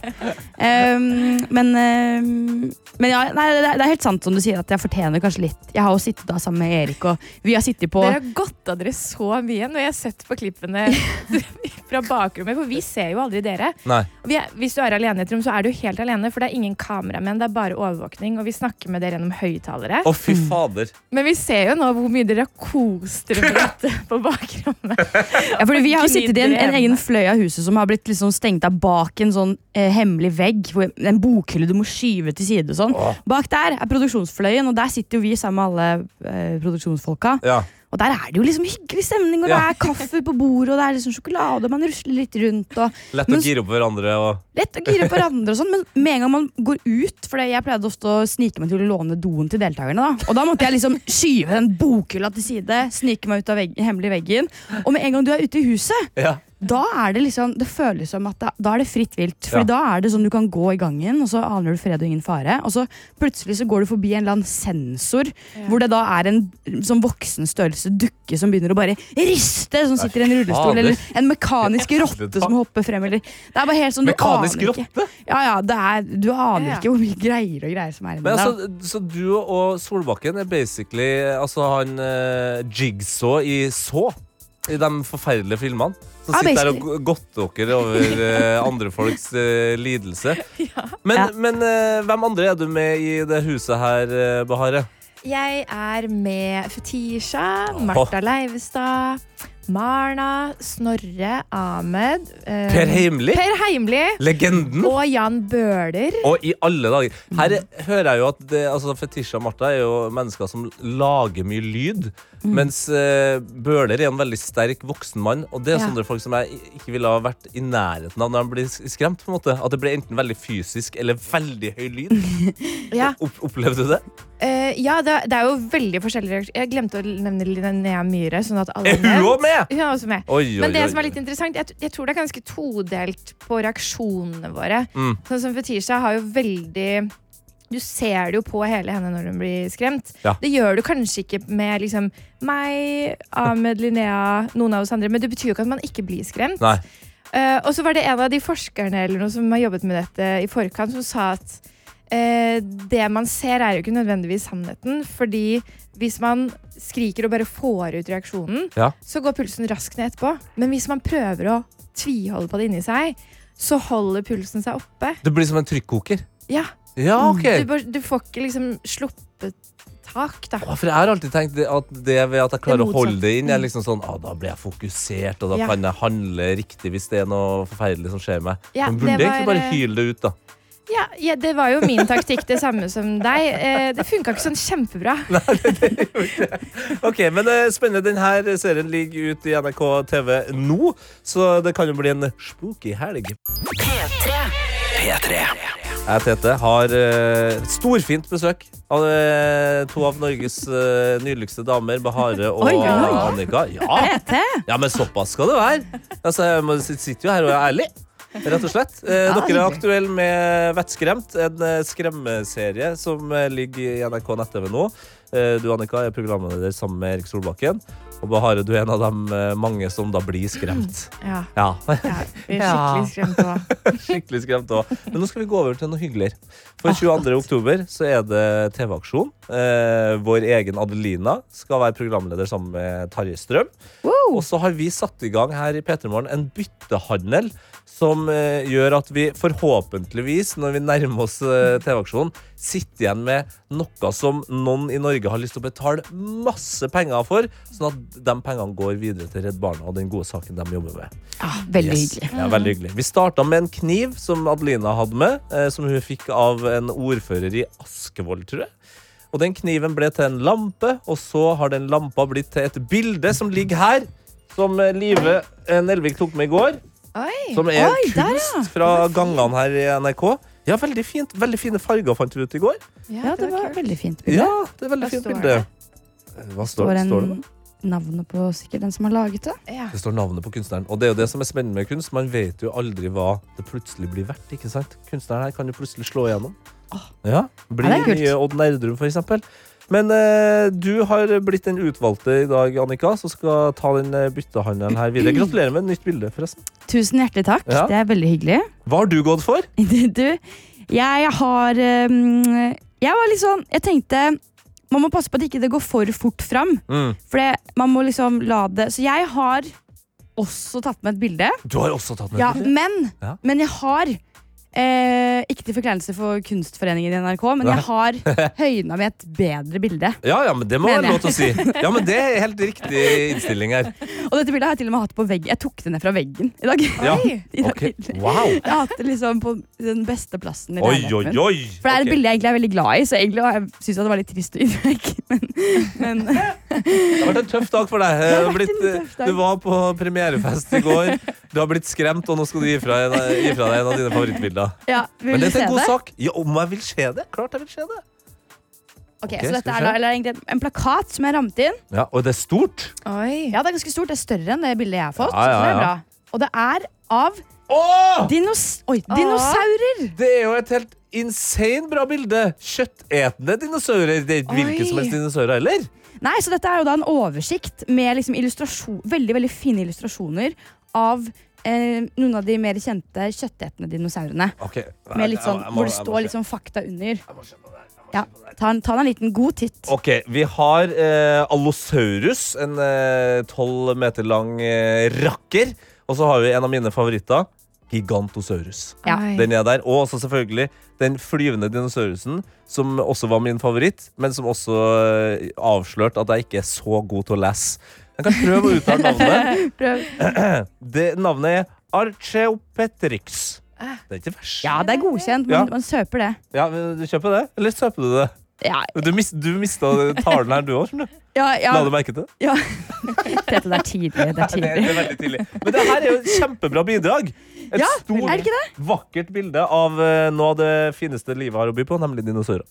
Um, men um, men ja, nei, det, er- det er helt sant som du sier at jeg fortjener kanskje litt. Jeg har jo sittet da sammen med Erik, og vi har sittet på Dere har gått av dere så mye når jeg har sett på klippene fra bakrommet. For vi ser jo aldri dere. Nei. Vi er, hvis du er alene i et rom, så er du helt alene, for det er ingen kameramenn. Det er bare overvåkning, og vi snakker med dere gjennom høyttalere. Å, fy fader. Men vi ser jo nå hvor mye dere har kost dere med dette på bakrommet. Ja, fordi Vi har jo sittet i en, en egen fløy av huset som har blitt liksom stengt av bak en sånn eh, hemmelig vegg. Hvor, en bokhylle du må skyve til side. sånn. Bak der er produksjonsfløyen, og der sitter jo vi sammen med alle eh, produksjonsfolka. Ja. Og der er det jo liksom hyggelig stemning, og det er kaffe på bordet, og det er liksom sjokolade, og man rusler litt rundt. og Lett å gire opp hverandre. Og, Lett å gire på hverandre og sånn, men med en gang man går ut For jeg pleide ofte å snike meg til å låne doen til deltakerne. da Og da måtte jeg liksom skyve den bokhylla til side, snike meg ut av vegg, hemmelig veggen. Og med en gang du er ute i huset, ja. Da er det liksom Det føles som at da, da er det fritt vilt. For Ja. da er det sånn du kan gå i gangen, og så aner du fred og ingen fare. Og så plutselig så går du forbi en eller annen sensor, hvor det da er en sånn voksen størrelse dukke som begynner å bare riste, som sitter i en rullestol, eller en mekanisk rotte som hopper frem, eller Det er bare helt sånn du Mekanisk aner ikke. Ja, ja, det er, du aner Ja. ikke hvor mye greier og greier som er inni der. altså, så du og Solbakken er basically altså han uh, Jigsaw i Så? I de forferdelige filmene? Som sitter der og dere over eh, andre folks eh, lidelse. Men, men eh, hvem andre er du med i det huset her, Bahare? Jeg er med Fetisha, Martha Leivestad, Marna, Snorre, Ahmed eh, Per Heimli? Per Heimli Legenden? og Jan Bøhler. Og i alle dager. Her er- hører jeg jo at det, altså, Fetisha og Martha er jo mennesker som lager mye lyd. Mens eh, Bøhler er en veldig sterk voksen mann, og det er Ja. sånne folk som jeg ikke ville ha vært i nærheten av når de blir skremt. på en måte At det blir enten veldig fysisk eller veldig høy lyd. Ja, Opp, opplevde du det? eh, ja det, det er jo veldig forskjellige reaksjoner. Jeg glemte å nevne Linnea Myhre. Sånn at alle Er hun også med? Hun er også med. Oi, oi, Men det oi. som er litt interessant, jeg, jeg tror det er ganske todelt på reaksjonene våre. Mm. Sånn som Fetisha har jo veldig Du ser det jo på hele henne når hun blir skremt. Ja. Det gjør du kanskje ikke med liksom meg, Ahmed, Linnea, noen av oss andre, men det betyr jo ikke at man ikke blir skremt. Eh, og så var det en av de forskerne eller noe som har jobbet med dette i forkant, som sa at eh, det man ser, er jo ikke nødvendigvis sannheten. Fordi hvis man skriker og bare får ut reaksjonen, Ja. så går pulsen raskt ned etterpå. Men hvis man prøver å tviholde på det inni seg, så holder pulsen seg oppe. Det blir som en trykkoker. Ja, Ja, okay. du, du får ikke liksom sluppet tak, da. Ja, For jeg har alltid tenkt at det ved at jeg klarer er å holde det inn, er liksom sånn, ah, da blir jeg fokusert, og da Ja. kan jeg handle riktig hvis det er noe forferdelig som skjer meg. Ja, Men burde var, egentlig bare eh, hyle det ut, da. Ja, ja, det var jo min taktikk, det samme som deg. Eh, det funka ikke sånn kjempebra. Ok, men det er spennende. Denne serien ligger ute i NRK TV nå, så det kan jo bli en spooky helg. P3. P3. Jeg, Tete, har eh, storfint besøk av eh, to av Norges eh, nydeligste damer, Bahare og Oi, oi, oi. Annika. Ja. Ja, men såpass skal det være. Altså, jeg må, sitter jo her og er ærlig. Rett og slett. Eh, dere er aktuelle med Vettskremt, en eh, skremmeserie som eh, ligger i NRK nett-TV nå. Eh, du, Annika, er programleder sammen med Erik Solbakken. Og Bahare, du er en av de mange som da blir skremt. Ja, Ja. ja vi er skikkelig skremt òg. Men nå skal vi gå over til noe hyggeligere. For 22. oktober så er det TV-aksjon. Eh, vår egen Adelina skal være programleder sammen med Tarjei Strøm. Og så har vi satt i gang her i P3 Morgen en byttehandel som eh, gjør at vi forhåpentligvis, når vi nærmer oss eh, TV-aksjonen, sitter igjen med noe som noen i Norge har lyst til å betale masse penger for, sånn at de pengene går videre til Redd Barna og den gode saken de jobber med. Ja, veldig Yes. hyggelig. Ja, veldig hyggelig. Vi starta med en kniv som Adelina hadde med, eh, som hun fikk av en ordfører i Askevold, tror jeg. Og den kniven ble til en lampe, og så har den lampa blitt til et bilde som ligger her. Som Live Nelvik tok med i går. Oi. Som er Oi, der, kunst fra gangene her i NRK. Ja, veldig fint. Veldig fine farger fant vi ut i går. Ja, det var veldig fint bilde. Ja, det er veldig Hva fint står bilde. Hva står, står en Står det? navnet på sikkert den som har laget det. Ja. Det står navnet på kunstneren. Og det er jo det som er spennende med kunst. Man vet jo aldri hva det plutselig blir verdt. ikke sant? Kunstneren her kan jo plutselig slå igjennom. Ja, Bli Ja, det er kult. nye Odd Nerdrum, for eksempel. Men eh, du har blitt den utvalgte i dag, Annika, som skal ta den eh, byttehandelen her videre. Gratulerer med et nytt bilde, forresten. Tusen hjertelig takk. Ja. Det er veldig hyggelig. Hva har du gått for? Du, jeg har um, Jeg var litt sånn Jeg tenkte man må passe på at ikke det går for fort fram. Mm. For det, man må liksom la det Så jeg har også tatt med et bilde. Du har også tatt med Ja, et bilde? men, Ja. men jeg har eh, Ikke til forkleinelse for Kunstforeningen i NRK, men jeg har høyna med et bedre bilde. Ja, ja, men det må være lov til å si. Ja, men Det er helt riktig innstilling her. Og dette bildet har jeg til og med hatt på veggen. Jeg tok det ned fra veggen i dag. Ja, I dag. Okay. Wow. Jeg har hatt det liksom på den beste plassen i Oi, oi, oi. For det er et okay. bilde jeg egentlig er veldig glad i, så egentlig jeg synes det var litt trist å gi vekk. Men, men Det har vært en tøff dag for deg. Vært blitt, dag. du var på premierefest i går. Du har blitt skremt, og nå skal du gi fra, gi fra deg en av dine favorittbilder. Ja, vil Men dette er en god det? sak. Ja, om jeg vil se det? Klart jeg vil se det. Ok, Ok, så skal dette vi er se. da eller egentlig en- en plakat som jeg rammet inn. Ja, Og det er stort. Oi. Ja, det er ganske stort. Det er større enn det bildet jeg har fått. Ja, ja, Så det er ja. bra. Og det er av Åh! dinos oi, dinosaurer! Det er jo et helt insane bra bilde. Kjøttetende dinosaurer. Det er ikke hvilke som helst dinosaurer heller. Nei, så dette er jo da en oversikt med liksom illustrasjon, veldig veldig fine illustrasjoner av eh, noen av de mer kjente kjøttetende dinosaurene. Ok, Med litt sånn, jeg må- hvor det står litt sånn fakta under. Jeg må det. Jeg Ja, ta, en- ta en liten god titt. Ok, vi har eh, Allosaurus, en tolv meter lang eh, rakker. Og så har vi en av mine favoritter, Gigantosaurus. Ja. Den er der. Og også selvfølgelig den flyvende dinosaurusen, som også var min favoritt, men som også eh, avslørte at jeg ikke er så god til å lese. Jeg kan prøve å uttale navnet. Prøv. Det Navnet er Archeopetrix. Det er ikke verst. Ja, det er godkjent. Man, Ja. man søper det. Ja, men du kjøper det? Eller søper du det? Ja, Du, mis, du mista talen her, du òg. ja, ja, La du merke til det? ja. Det er tidlig. Det er Det tidlig. det er veldig tidlig. Men det her er jo et kjempebra bidrag. Et Ja, stort, er det det? vakkert bilde av eh, noe av det fineste livet har å by på, nemlig dinosaurer.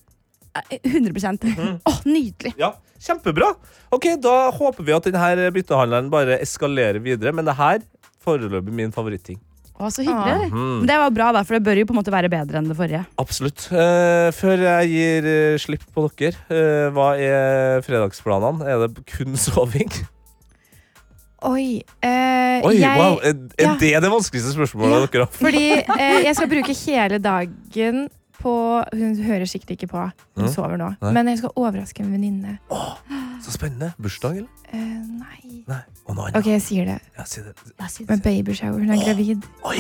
100 Mm. Oh, Nydelig. Ja, kjempebra. Ok, Da håper vi at denne byttehandleren bare eskalerer videre, men det her foreløpig min favoritting. Å, så hyggelig. Ah. Men det var bra, da, for det bør jo på en måte være bedre enn det forrige. Absolutt. Uh, før jeg gir uh, slipp på dere, uh, hva er fredagsplanene? Er det kun soving? Oi. eh, Oi, jeg, wow, Er, er ja. det det vanskeligste spørsmålet Ja. dere har? Fordi eh, jeg skal bruke hele dagen på Hun hører sikkert ikke på. Hun sover nå. Nei. Men jeg skal overraske en venninne. Så spennende. Bursdag, eller? Eh, nei Nei. Og noe annet. OK, jeg sier det. Ja, si det. Med babyshower. Hun er gravid. Oi,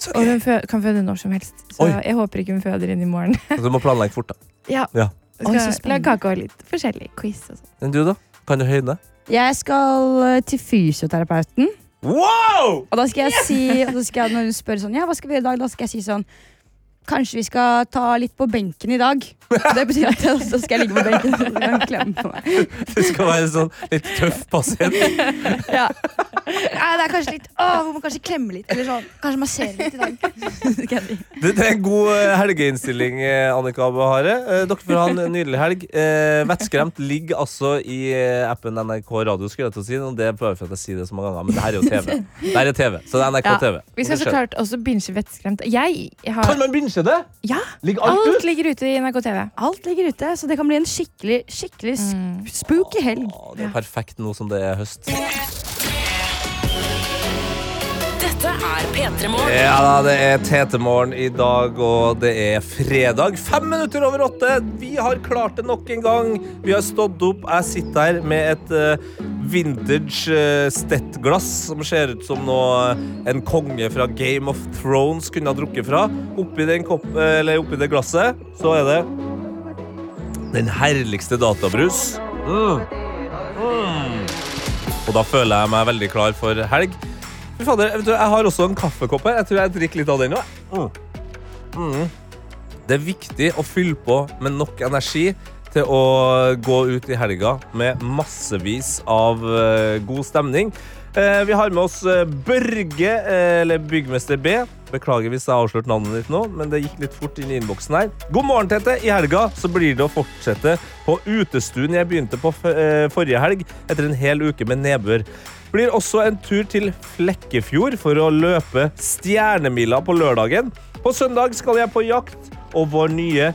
så Og gøy. hun fø kan føde når som helst. Så Oi. jeg håper ikke hun føder inn i morgen. Så Du må planlegge fort, da. ja. Ja. Oi, så Skal lage kake og litt forskjellig quiz og sånn. Men du, da? Kan du høyne? Jeg skal eh, til fysioterapeuten. Wow! Og da skal jeg si og da skal jeg, Når hun spør sånn, ja, hva skal vi gjøre i dag, da skal jeg si sånn Kanskje vi skal ta litt på benken i dag. Det betyr at jeg, da skal ligge på benken så du kan klemme på meg. Du skal være en sånn litt tøff pasient. Ja. Ja, det er kanskje litt Å, hun må kanskje klemme litt. Eller sånn, kanskje massere litt i dag. Det, det er en god eh, helgeinnstilling, eh, Annika Bahare. Hare. Dere får ha en nydelig helg. Eh, Vettskremt ligger altså i eh, appen NRK Radio, skulle jeg til å si. Og det er bare for at jeg sier det så mange ganger, men det her er jo TV. Det her er TV, så det er NRK Ja. TV. Vi skal så klart også binge vettskremt. Jeg har Kan man binge det? Ja! Ligger alt Alt ut? ligger ute i NRK TV. Alt ligger ute, så det kan bli en skikkelig skikkelig Mm. sp- spooky helg. Åh, det er perfekt nå som det er høst. Dette er P3 Morgen. Ja da, det er Tete Morgen i dag, og det er fredag. Fem minutter over åtte. Vi har klart det nok en gang. Vi har stått opp. Jeg sitter her med et eh, vintage uh, stettglass som ser ut som noe en konge fra Game of Thrones kunne ha drukket fra. Oppi, den kopp, eh, eller oppi det glasset så er det den herligste databrus. Mm. Mm. Og da føler jeg meg veldig klar for helg. Fader, jeg har også en kaffekopp her. Jeg tror jeg drikker litt av den nå. Mm. Mm. Det er viktig å fylle på med nok energi til å gå ut i helga med massevis av eh, god stemning. Eh, vi har med oss eh, Børge, eller Byggmester B. Beklager hvis jeg har avslørt navnet ditt nå, men det gikk litt fort inn i innboksen her. God morgen, Tete. I helga så blir det å fortsette på utestuen jeg begynte på forrige helg, etter en hel uke med nedbør. Blir også en tur til Flekkefjord for å løpe stjernemila på lørdagen. På søndag skal jeg på jakt, og vår nye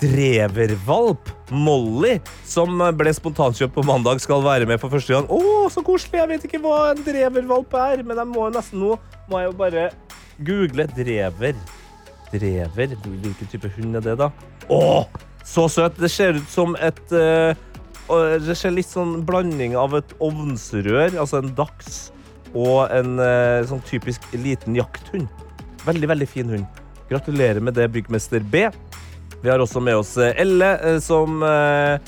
drevervalp, Molly, som ble spontankjøpt på mandag, skal være med for første gang. Å, så koselig! Jeg vet ikke hva en drevervalp er, men jeg må jo nesten nå må jeg jo bare google drever. Drever? Hvilken type hund er det, da? Å, så søt! Det ser ut som et uh, Det ser litt sånn blanding av et ovnsrør, altså en dachs, og en uh, sånn typisk liten jakthund. Veldig, veldig fin hund. Gratulerer med det, byggmester B. Vi har også med oss eh, Elle, eh, som uh,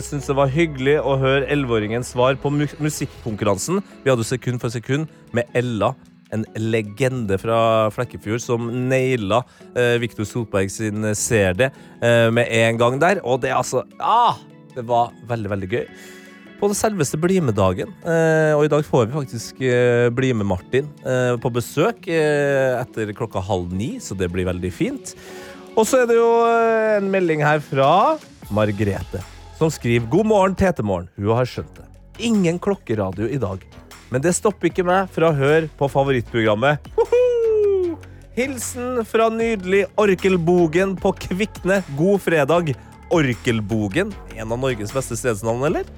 syntes det var hyggelig å høre 11-åringens svar på mu musikkonkurransen. Vi hadde sekund for sekund med Ella. En legende fra Flekkefjord som naila uh, Viktor Solberg sin eh, Ser det eh, med en gang der. Og det altså ah, Det var veldig, veldig gøy. På det selveste BlimE-dagen. Eh, og i dag får vi faktisk eh, BlimE-Martin eh, på besøk eh, etter klokka halv ni, så det blir veldig fint. Og så er det jo eh, en melding her fra Margrete, som skriver God morgen, Tete-morgen. Hun har skjønt det. Ingen klokkeradio i dag. Men det stopper ikke meg fra å høre på favorittprogrammet. Hilsen fra nydelig Orkelbogen på Kvikne. God fredag. Orkelbogen. En av Norges beste stedsnavn, eller?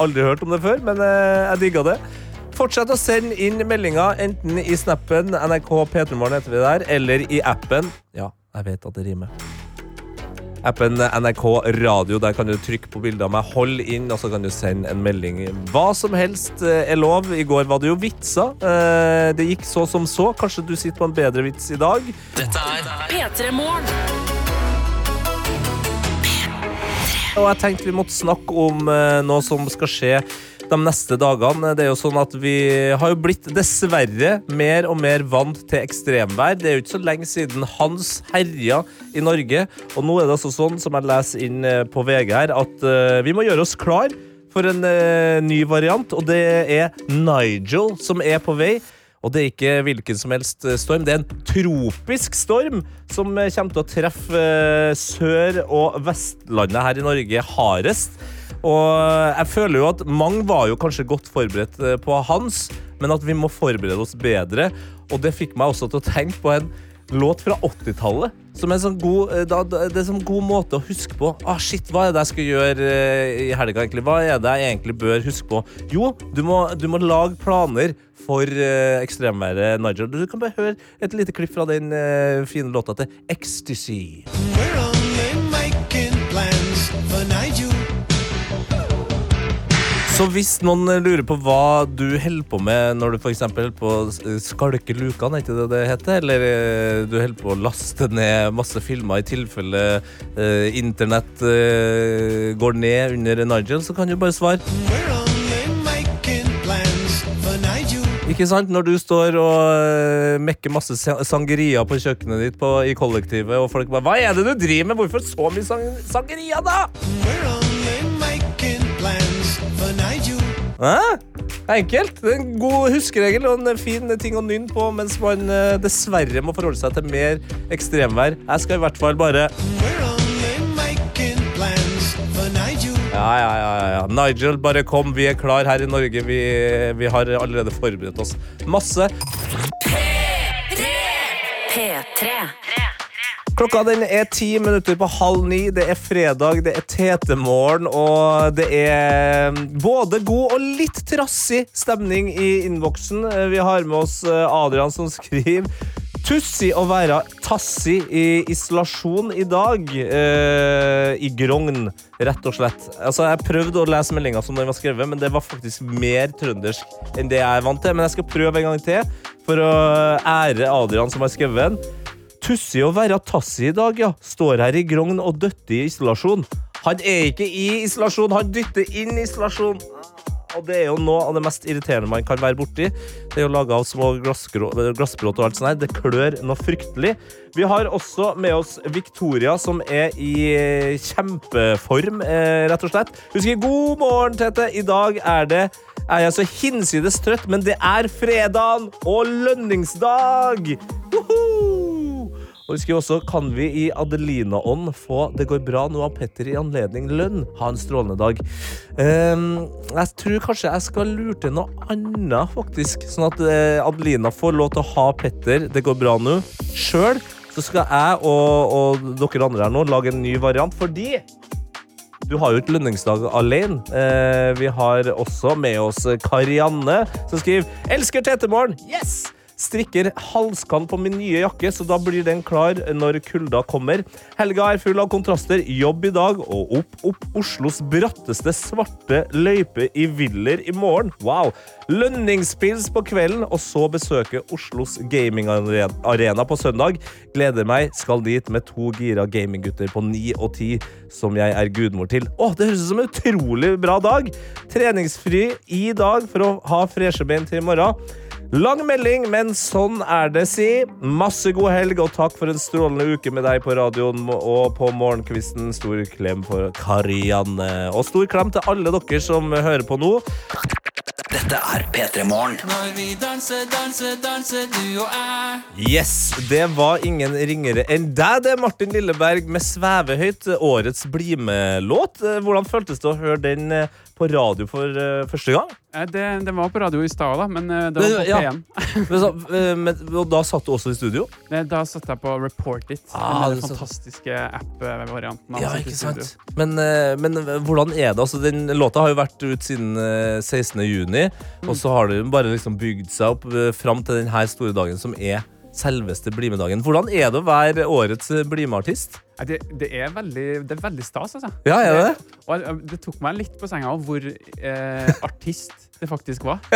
Aldri hørt om det før, men eh, jeg digga det. Fortsett å sende inn meldinger, enten i snappen, NRK P3morgen heter vi der, eller i appen. Ja, jeg vet at det rimer. Appen NRK Radio, der kan du trykke på bilder av meg, hold inn, og så kan du sende en melding. Hva som helst eh, er lov. I går var det jo vitser. Eh, Det gikk så som så. Kanskje du sitter på en bedre vits i dag. Dette er P3 Morgen. Og jeg tenkte vi måtte snakke om eh, noe som skal skje de neste dagene. Det er jo sånn at Vi har jo blitt dessverre mer og mer vant til ekstremvær. Det er jo ikke så lenge siden Hans herja i Norge. Og nå er det altså sånn, som jeg leser inn eh, på VG her, at eh, vi må gjøre oss klar for en eh, ny variant. Og det er Nigel som er på vei. Og det er ikke hvilken som helst storm, det er en tropisk storm som kommer til å treffe Sør- og Vestlandet her i Norge hardest. Og jeg føler jo at mange var jo kanskje godt forberedt eh, på hans, men at vi må forberede oss bedre. Og det fikk meg også til å tenke på en låt fra 80-tallet. Som en sånn god, eh, da, det er en sånn god måte å huske på. Ah, shit, hva er det jeg skal gjøre eh, i helga, egentlig? Hva er det jeg egentlig bør huske på? Jo, du må, du må lage planer for uh, ekstremværet Nigel. Du kan bare høre et lite klipp fra den uh, fine låta til Ecstasy. We're Så hvis noen lurer på hva du holder på med når du eksempel holder på å skalke lukene, er det det heter? Eller eh, du holder på å laste ned masse filmer i tilfelle eh, internett eh, går ned under Nigel, så kan du bare svare. Ikke sant? Når du står og eh, mekker masse sa- sangeria på kjøkkenet ditt på, i kollektivet, og folk bare Hva er det du driver med? Hvorfor så mye sang sangeria, da? Hæ? Enkelt. Det er en god huskeregel og en fin ting å nynne på mens man eh, dessverre må forholde seg til mer ekstremvær. Jeg skal i hvert fall bare ja, ja. ja, ja. Nigel, bare kom. Vi er klar her i Norge. Vi, vi har allerede forberedt oss masse. P3. P3. Klokka den er ti minutter på halv ni. Det er fredag, det er tetemorgen, og det er både god og litt trassig stemning i innboksen. Eh, Vi har med oss eh, Adrian som skriver Tussi å være tassi i isolasjon i dag. Eh, I Grogn, rett og slett. Altså, jeg prøvde å lese meldinga som den var skrevet, men det var faktisk mer trøndersk enn det jeg er vant til. Men jeg skal prøve en gang til for å ære Adrian som har skrevet den. Tussig å være tassi i dag, ja. Står her i Grogn og døtter i isolasjon. Han er ikke i isolasjon, han dytter inn isolasjon. Og det er jo noe av det mest irriterende man kan være borti. Det er jo laga av små glassgrå- glassbråt og alt sånt her. Det klør noe fryktelig. Vi har også med oss Victoria, som er i kjempeform, eh, rett og slett. Husk, god morgen, Tete. I dag er det er jeg så hinsides trøtt, men det er fredag og lønningsdag! Woohoo! Og vi skriver også Kan vi i Adelina-ånd få Det går bra nå av Petter i anledning lønn? Ha en strålende dag. Um, jeg tror kanskje jeg skal lure til noe annet, faktisk. Sånn at eh, Adelina får lov til å ha Petter Det går bra nå sjøl. Så skal jeg og, og dere andre her nå lage en ny variant, fordi du har jo ikke lønningsdag alene. Eh, vi har også med oss Karianne, som skriver Elsker Tetemorgen! Yes! Strikker halskant på min nye jakke, så da blir den klar når kulda kommer. Helga er full av kontraster. Jobb i dag og opp, opp Oslos bratteste svarte løype i Viller i morgen. Wow! Lønningspils på kvelden, og så besøke Oslos gamingarena på søndag. Gleder meg, skal dit med to gira gaminggutter på ni og ti som jeg er gudmor til. Å, Det høres ut som en utrolig bra dag! Treningsfri i dag for å ha freshe bein til i morgen. Lang melding, men sånn er det, si. Masse god helg, og takk for en strålende uke med deg på radioen og på morgenkvisten. Stor klem for Karianne. Og stor klem til alle dere som hører på nå. Dette er P3 Morgen. Når vi danser, danser, danser, du og jeg. Yes, det var ingen ringere enn deg, det er Martin Lilleberg med 'Svevehøyt', årets Bli med-låt. Hvordan føltes det å høre den eh, på radio for uh, første gang? Eh, Det, det var på radio i stad, da, men eh, det var på Ja. P1. Men så, eh, men- Og da satt du også i studio? Da satt jeg på Report It, Ah, den fantastiske app-varianten. Ja, ikke sant? Men, men hvordan er det? Altså, den låta har jo vært ut siden eh, 16. juni, og så har den bare liksom bygd seg opp fram til denne store dagen, som er selveste Bli med-dagen. Hvordan er det å være årets eh, Bli med-artist? Det, det, er veldig, det er veldig stas, altså. Ja, er det? Og eh, det tok meg litt på senga hvor eh, artist det faktisk var.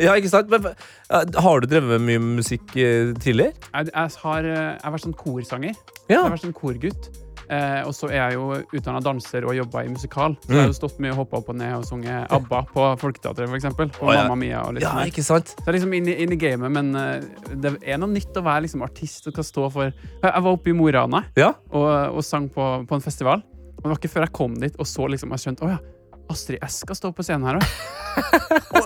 Ja, ikke sant? Men, har du drevet med mye musikk eh, tidligere? Jeg, jeg, har, jeg har vært sånn korsanger. Ja. Jeg har vært sånn korgutt. Eh, og så er jeg jo utdanna danser og jobba i musikal. Så jeg har jo stått mye og hoppa opp og ned og sunget ABBA på Folketeatret, eksempel. Og oh, ja. Mamma Mia og litt Ja, sånn. ikke sant? Så jeg er liksom inn i, inn i gamet, men uh, det er noe nytt å være liksom artist og skal stå for jeg var oppe i Mo i Rana Ja. og, og sang på, på en festival. Og det var ikke før jeg kom dit og så liksom jeg skjønte oh, ja, Astrid S skal stå på scenen her òg.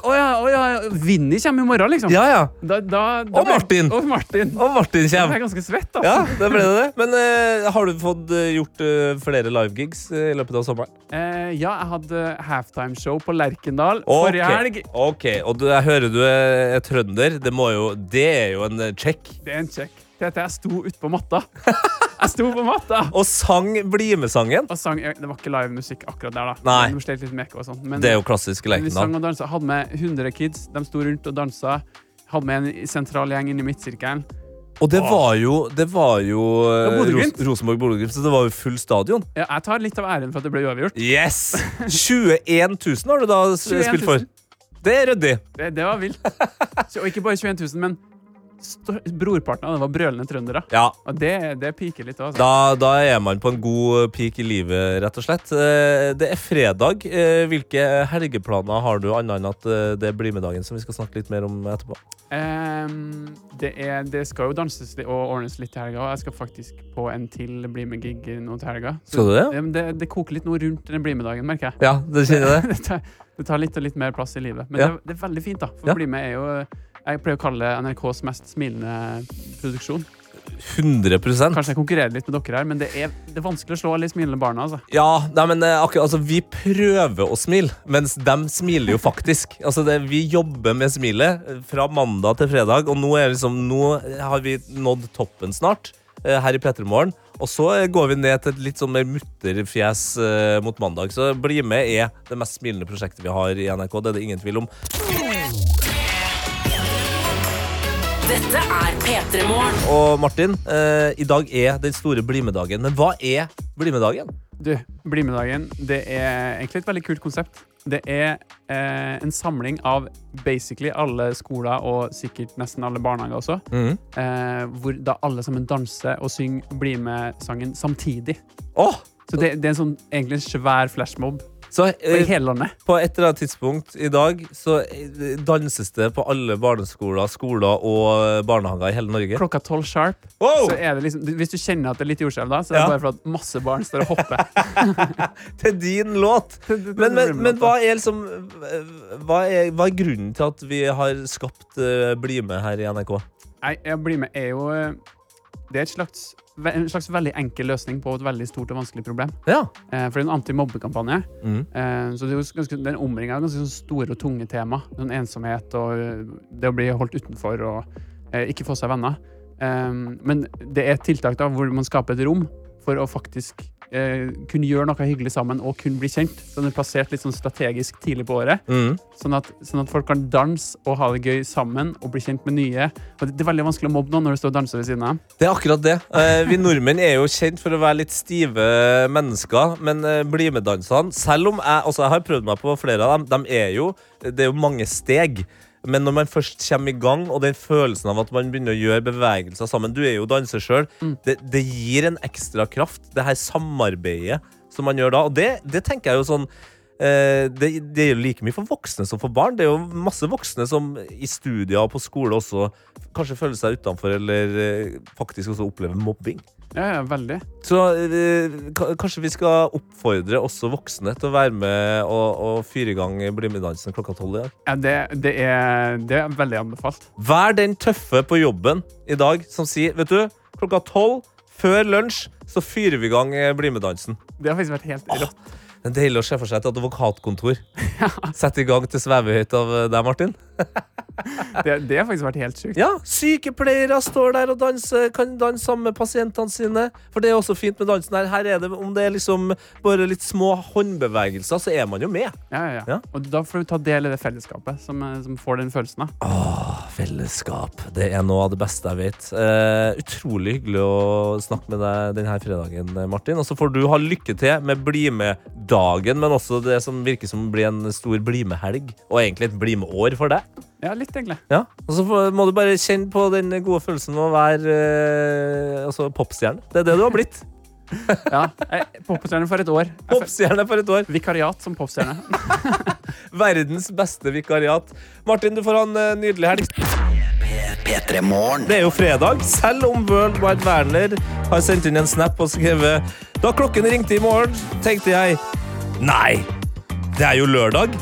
Å ja, å ja, Vinni kommer i morgen, liksom. Ja, ja. Da, da, da Og Martin. Og Martin. Og Martin kommer. jeg ganske svett, altså. Ja, det ble det. Men uh, har du fått eh, gjort uh, flere livegigs i løpet av sommeren? Uh, ja, jeg hadde halftimeshow på Lerkendal forrige helg. Ok, og du, jeg hører du er, er trønder. Det, må jo, det er jo en check. Det er en check. Tete, jeg sto ute på matta. Jeg sto på matta! Og sang Bli med-sangen. Og sang, det var ikke live musikk akkurat der, da. Nei. De slet litt med og sånt. Men Det er jo klassisk vi sang og dansa. Hadde med 100 kids. De sto rundt og dansa. Hadde med en sentral gjeng inn i midtsirkelen. Og det var jo, det var jo eh. Ros Rosenborg-Bodø-Glimt, så det var jo full stadion. Ja, jeg tar litt av æren for at det ble uavgjort. Yes! 21 000 har du da s- 21 000. spilt for. Det er ryddig. Det, det var vilt. Så, og ikke bare 21 000, men brorparten av det var brølende trøndere. Ja, Og det, det piker litt. Altså. da, da er man på en god peak i livet, rett og slett. Eh, Det er fredag. Eh, Hvilke helgeplaner har du, annet enn at eh, det er BlimE-dagen, som vi skal snakke litt mer om etterpå? Um, det, er, det skal jo danses og ordnes litt til helga, og jeg skal faktisk på en til Bli med-gig nå til helga. Så- Skal du det? Det? Det koker litt noe rundt den Bli med-dagen, merker jeg. Ja, det kjenner det? det, tar, det tar litt og litt mer plass i livet. Men Ja. det, det er veldig fint, da. For Ja. Bli med er jo Jeg pleier å kalle NRKs mest smilende produksjon. 100 Kanskje jeg konkurrerer litt med dere her, men det er, det er vanskelig å slå alle de smilende barna. Altså. Ja, nei, men eh, akkurat, altså, vi prøver å smile, mens de smiler jo faktisk. Altså, det, vi jobber med smilet eh, fra mandag til fredag, og nå, er liksom, nå har vi nådd toppen snart eh, her i P3morgen. Og så går vi ned til et litt sånn mer mutterfjes mot mandag. Så Bli med er det mest smilende prosjektet vi har i NRK. Det er det ingen tvil om. Dette er P3 Morgen. Og Martin, eh, i dag er den store Bli med-dagen. Men hva er Bli med-dagen? Du, Bli med-dagen det er egentlig et veldig kult konsept. Det er eh, en samling av basically alle skoler og sikkert nesten alle barnehager også. Eh, hvor da alle sammen danser og synger Bli med-sangen samtidig. Åh! Så det, det er en sånn, egentlig en svær flashmob Så eh. På et eller annet tidspunkt i dag så eh, danses det på alle barneskoler, skoler og eh, barnehager i hele Norge. Klokka tolv sharp. Wow! Så det liksom, hvis du kjenner at det er litt jordskjelv da, så er det Ja. bare for at masse barn står og hopper. Til din låt! Men, men, men hva, er liksom, hva, er, hva er grunnen til at vi har skapt uh, Bli med her i NRK? Nei, jeg med er jo Det er et slags, en slags veldig enkel løsning på et veldig stort og vanskelig problem. Ja. Eh, For det er en antimobbekampanje. Mm. Eh, Så ganske, den omringa ganske sånn store og tunge tema. Sånn ensomhet og eh, det å bli holdt utenfor og ikke få seg venner. Men det er tiltak da hvor man skaper et rom for å faktisk eh, kunne gjøre noe hyggelig sammen og kunne bli kjent. Så den er plassert litt sånn strategisk tidlig på året. Mm. Sånn at, sånn at folk kan danse og ha det gøy sammen og bli kjent med nye. Og det, det er veldig vanskelig å mobbe noen når du står og danser ved siden av. Det er akkurat det. Eh, vi nordmenn er jo kjent for å være litt stive mennesker, men eh, Bli med-dansene Selv om jeg, altså jeg har prøvd meg på flere av dem, de er jo, det er jo mange steg. Men når man først kommer i gang, og den følelsen av at man begynner å gjøre bevegelser sammen Du er jo danser sjøl. Det, det gir en ekstra kraft, det her samarbeidet som man gjør da. Og det, det tenker jeg jo sånn eh, det, det er jo like mye for voksne som for barn. Det er jo masse voksne som i studier og på skole også kanskje føler seg utenfor, eller eh, faktisk også opplever mobbing. Ja, ja, veldig. Så eh, kanskje vi skal oppfordre også voksne til å være med og, og fyre i gang Bli med-dansen klokka tolv i dag. Ja, det, det, er, det er veldig anbefalt. Vær den tøffe på jobben i dag som sier vet du, klokka tolv før lunsj så fyrer vi i gang eh, Bli med-dansen. Det har faktisk vært helt rått. Det er deilig å se for seg et advokatkontor. Sette i gang til svevehøyt av eh, deg, Martin. Det, det har faktisk vært helt sjukt. Ja, Sykepleiere står der og danser, kan danse sammen med pasientene sine. For det er også fint med dansen her. Her er det, Om det er liksom bare litt små håndbevegelser, så er man jo med. Ja, ja, ja. Og da får du ta del i det fellesskapet som, eh, som får den følelsen. av. Åh, fellesskap. Det er noe av det beste jeg vet. Uh, utrolig hyggelig å snakke med deg denne fredagen, Martin. Og så får du ha lykke til med Bli med-dagen, men også det som virker som blir en stor Bli med-helg. Og egentlig et Bli med-år for deg. Ja, litt, egentlig. Ja, og så må du bare kjenne på den gode følelsen av å være eh, altså popstjerne. Det er det du har blitt. Ja, jeg- Popstjerne for et år. Jeg Popstjerne for et år. Vikariat som popstjerne. Verdens beste vikariat. Martin, du får ha en eh, nydelig helg. P3 Det er jo fredag, selv om World Wide Werner har sendt inn en snap og skrevet Da klokken ringte i morgen, tenkte jeg Nei, det er jo lørdag.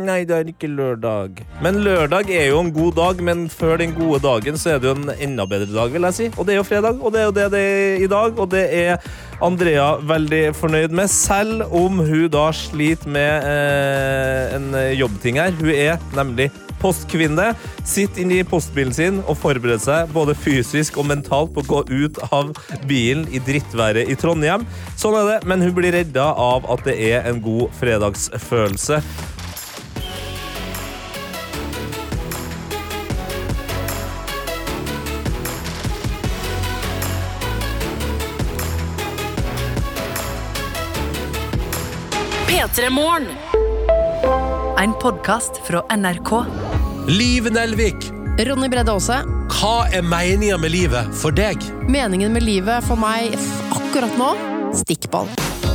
Nei, det er ikke lørdag. Men lørdag er jo en god dag, men før den gode dagen så er det jo en enda bedre dag, vil jeg si. Og det er jo fredag, og det er jo det det er i dag, og det er Andrea veldig fornøyd med, selv om hun da sliter med eh, en jobbting her. Hun er nemlig postkvinne. Sitter inne i postbilen sin og forbereder seg både fysisk og mentalt på å gå ut av bilen i drittværet i Trondheim. Sånn er det, men hun blir redda av at det er en god fredagsfølelse. P3 Morgen. En podkast fra NRK. Liv Nelvik, Ronny Bredde Aase. hva er meninga med livet for deg? Meningen med livet for meg akkurat nå stikkball.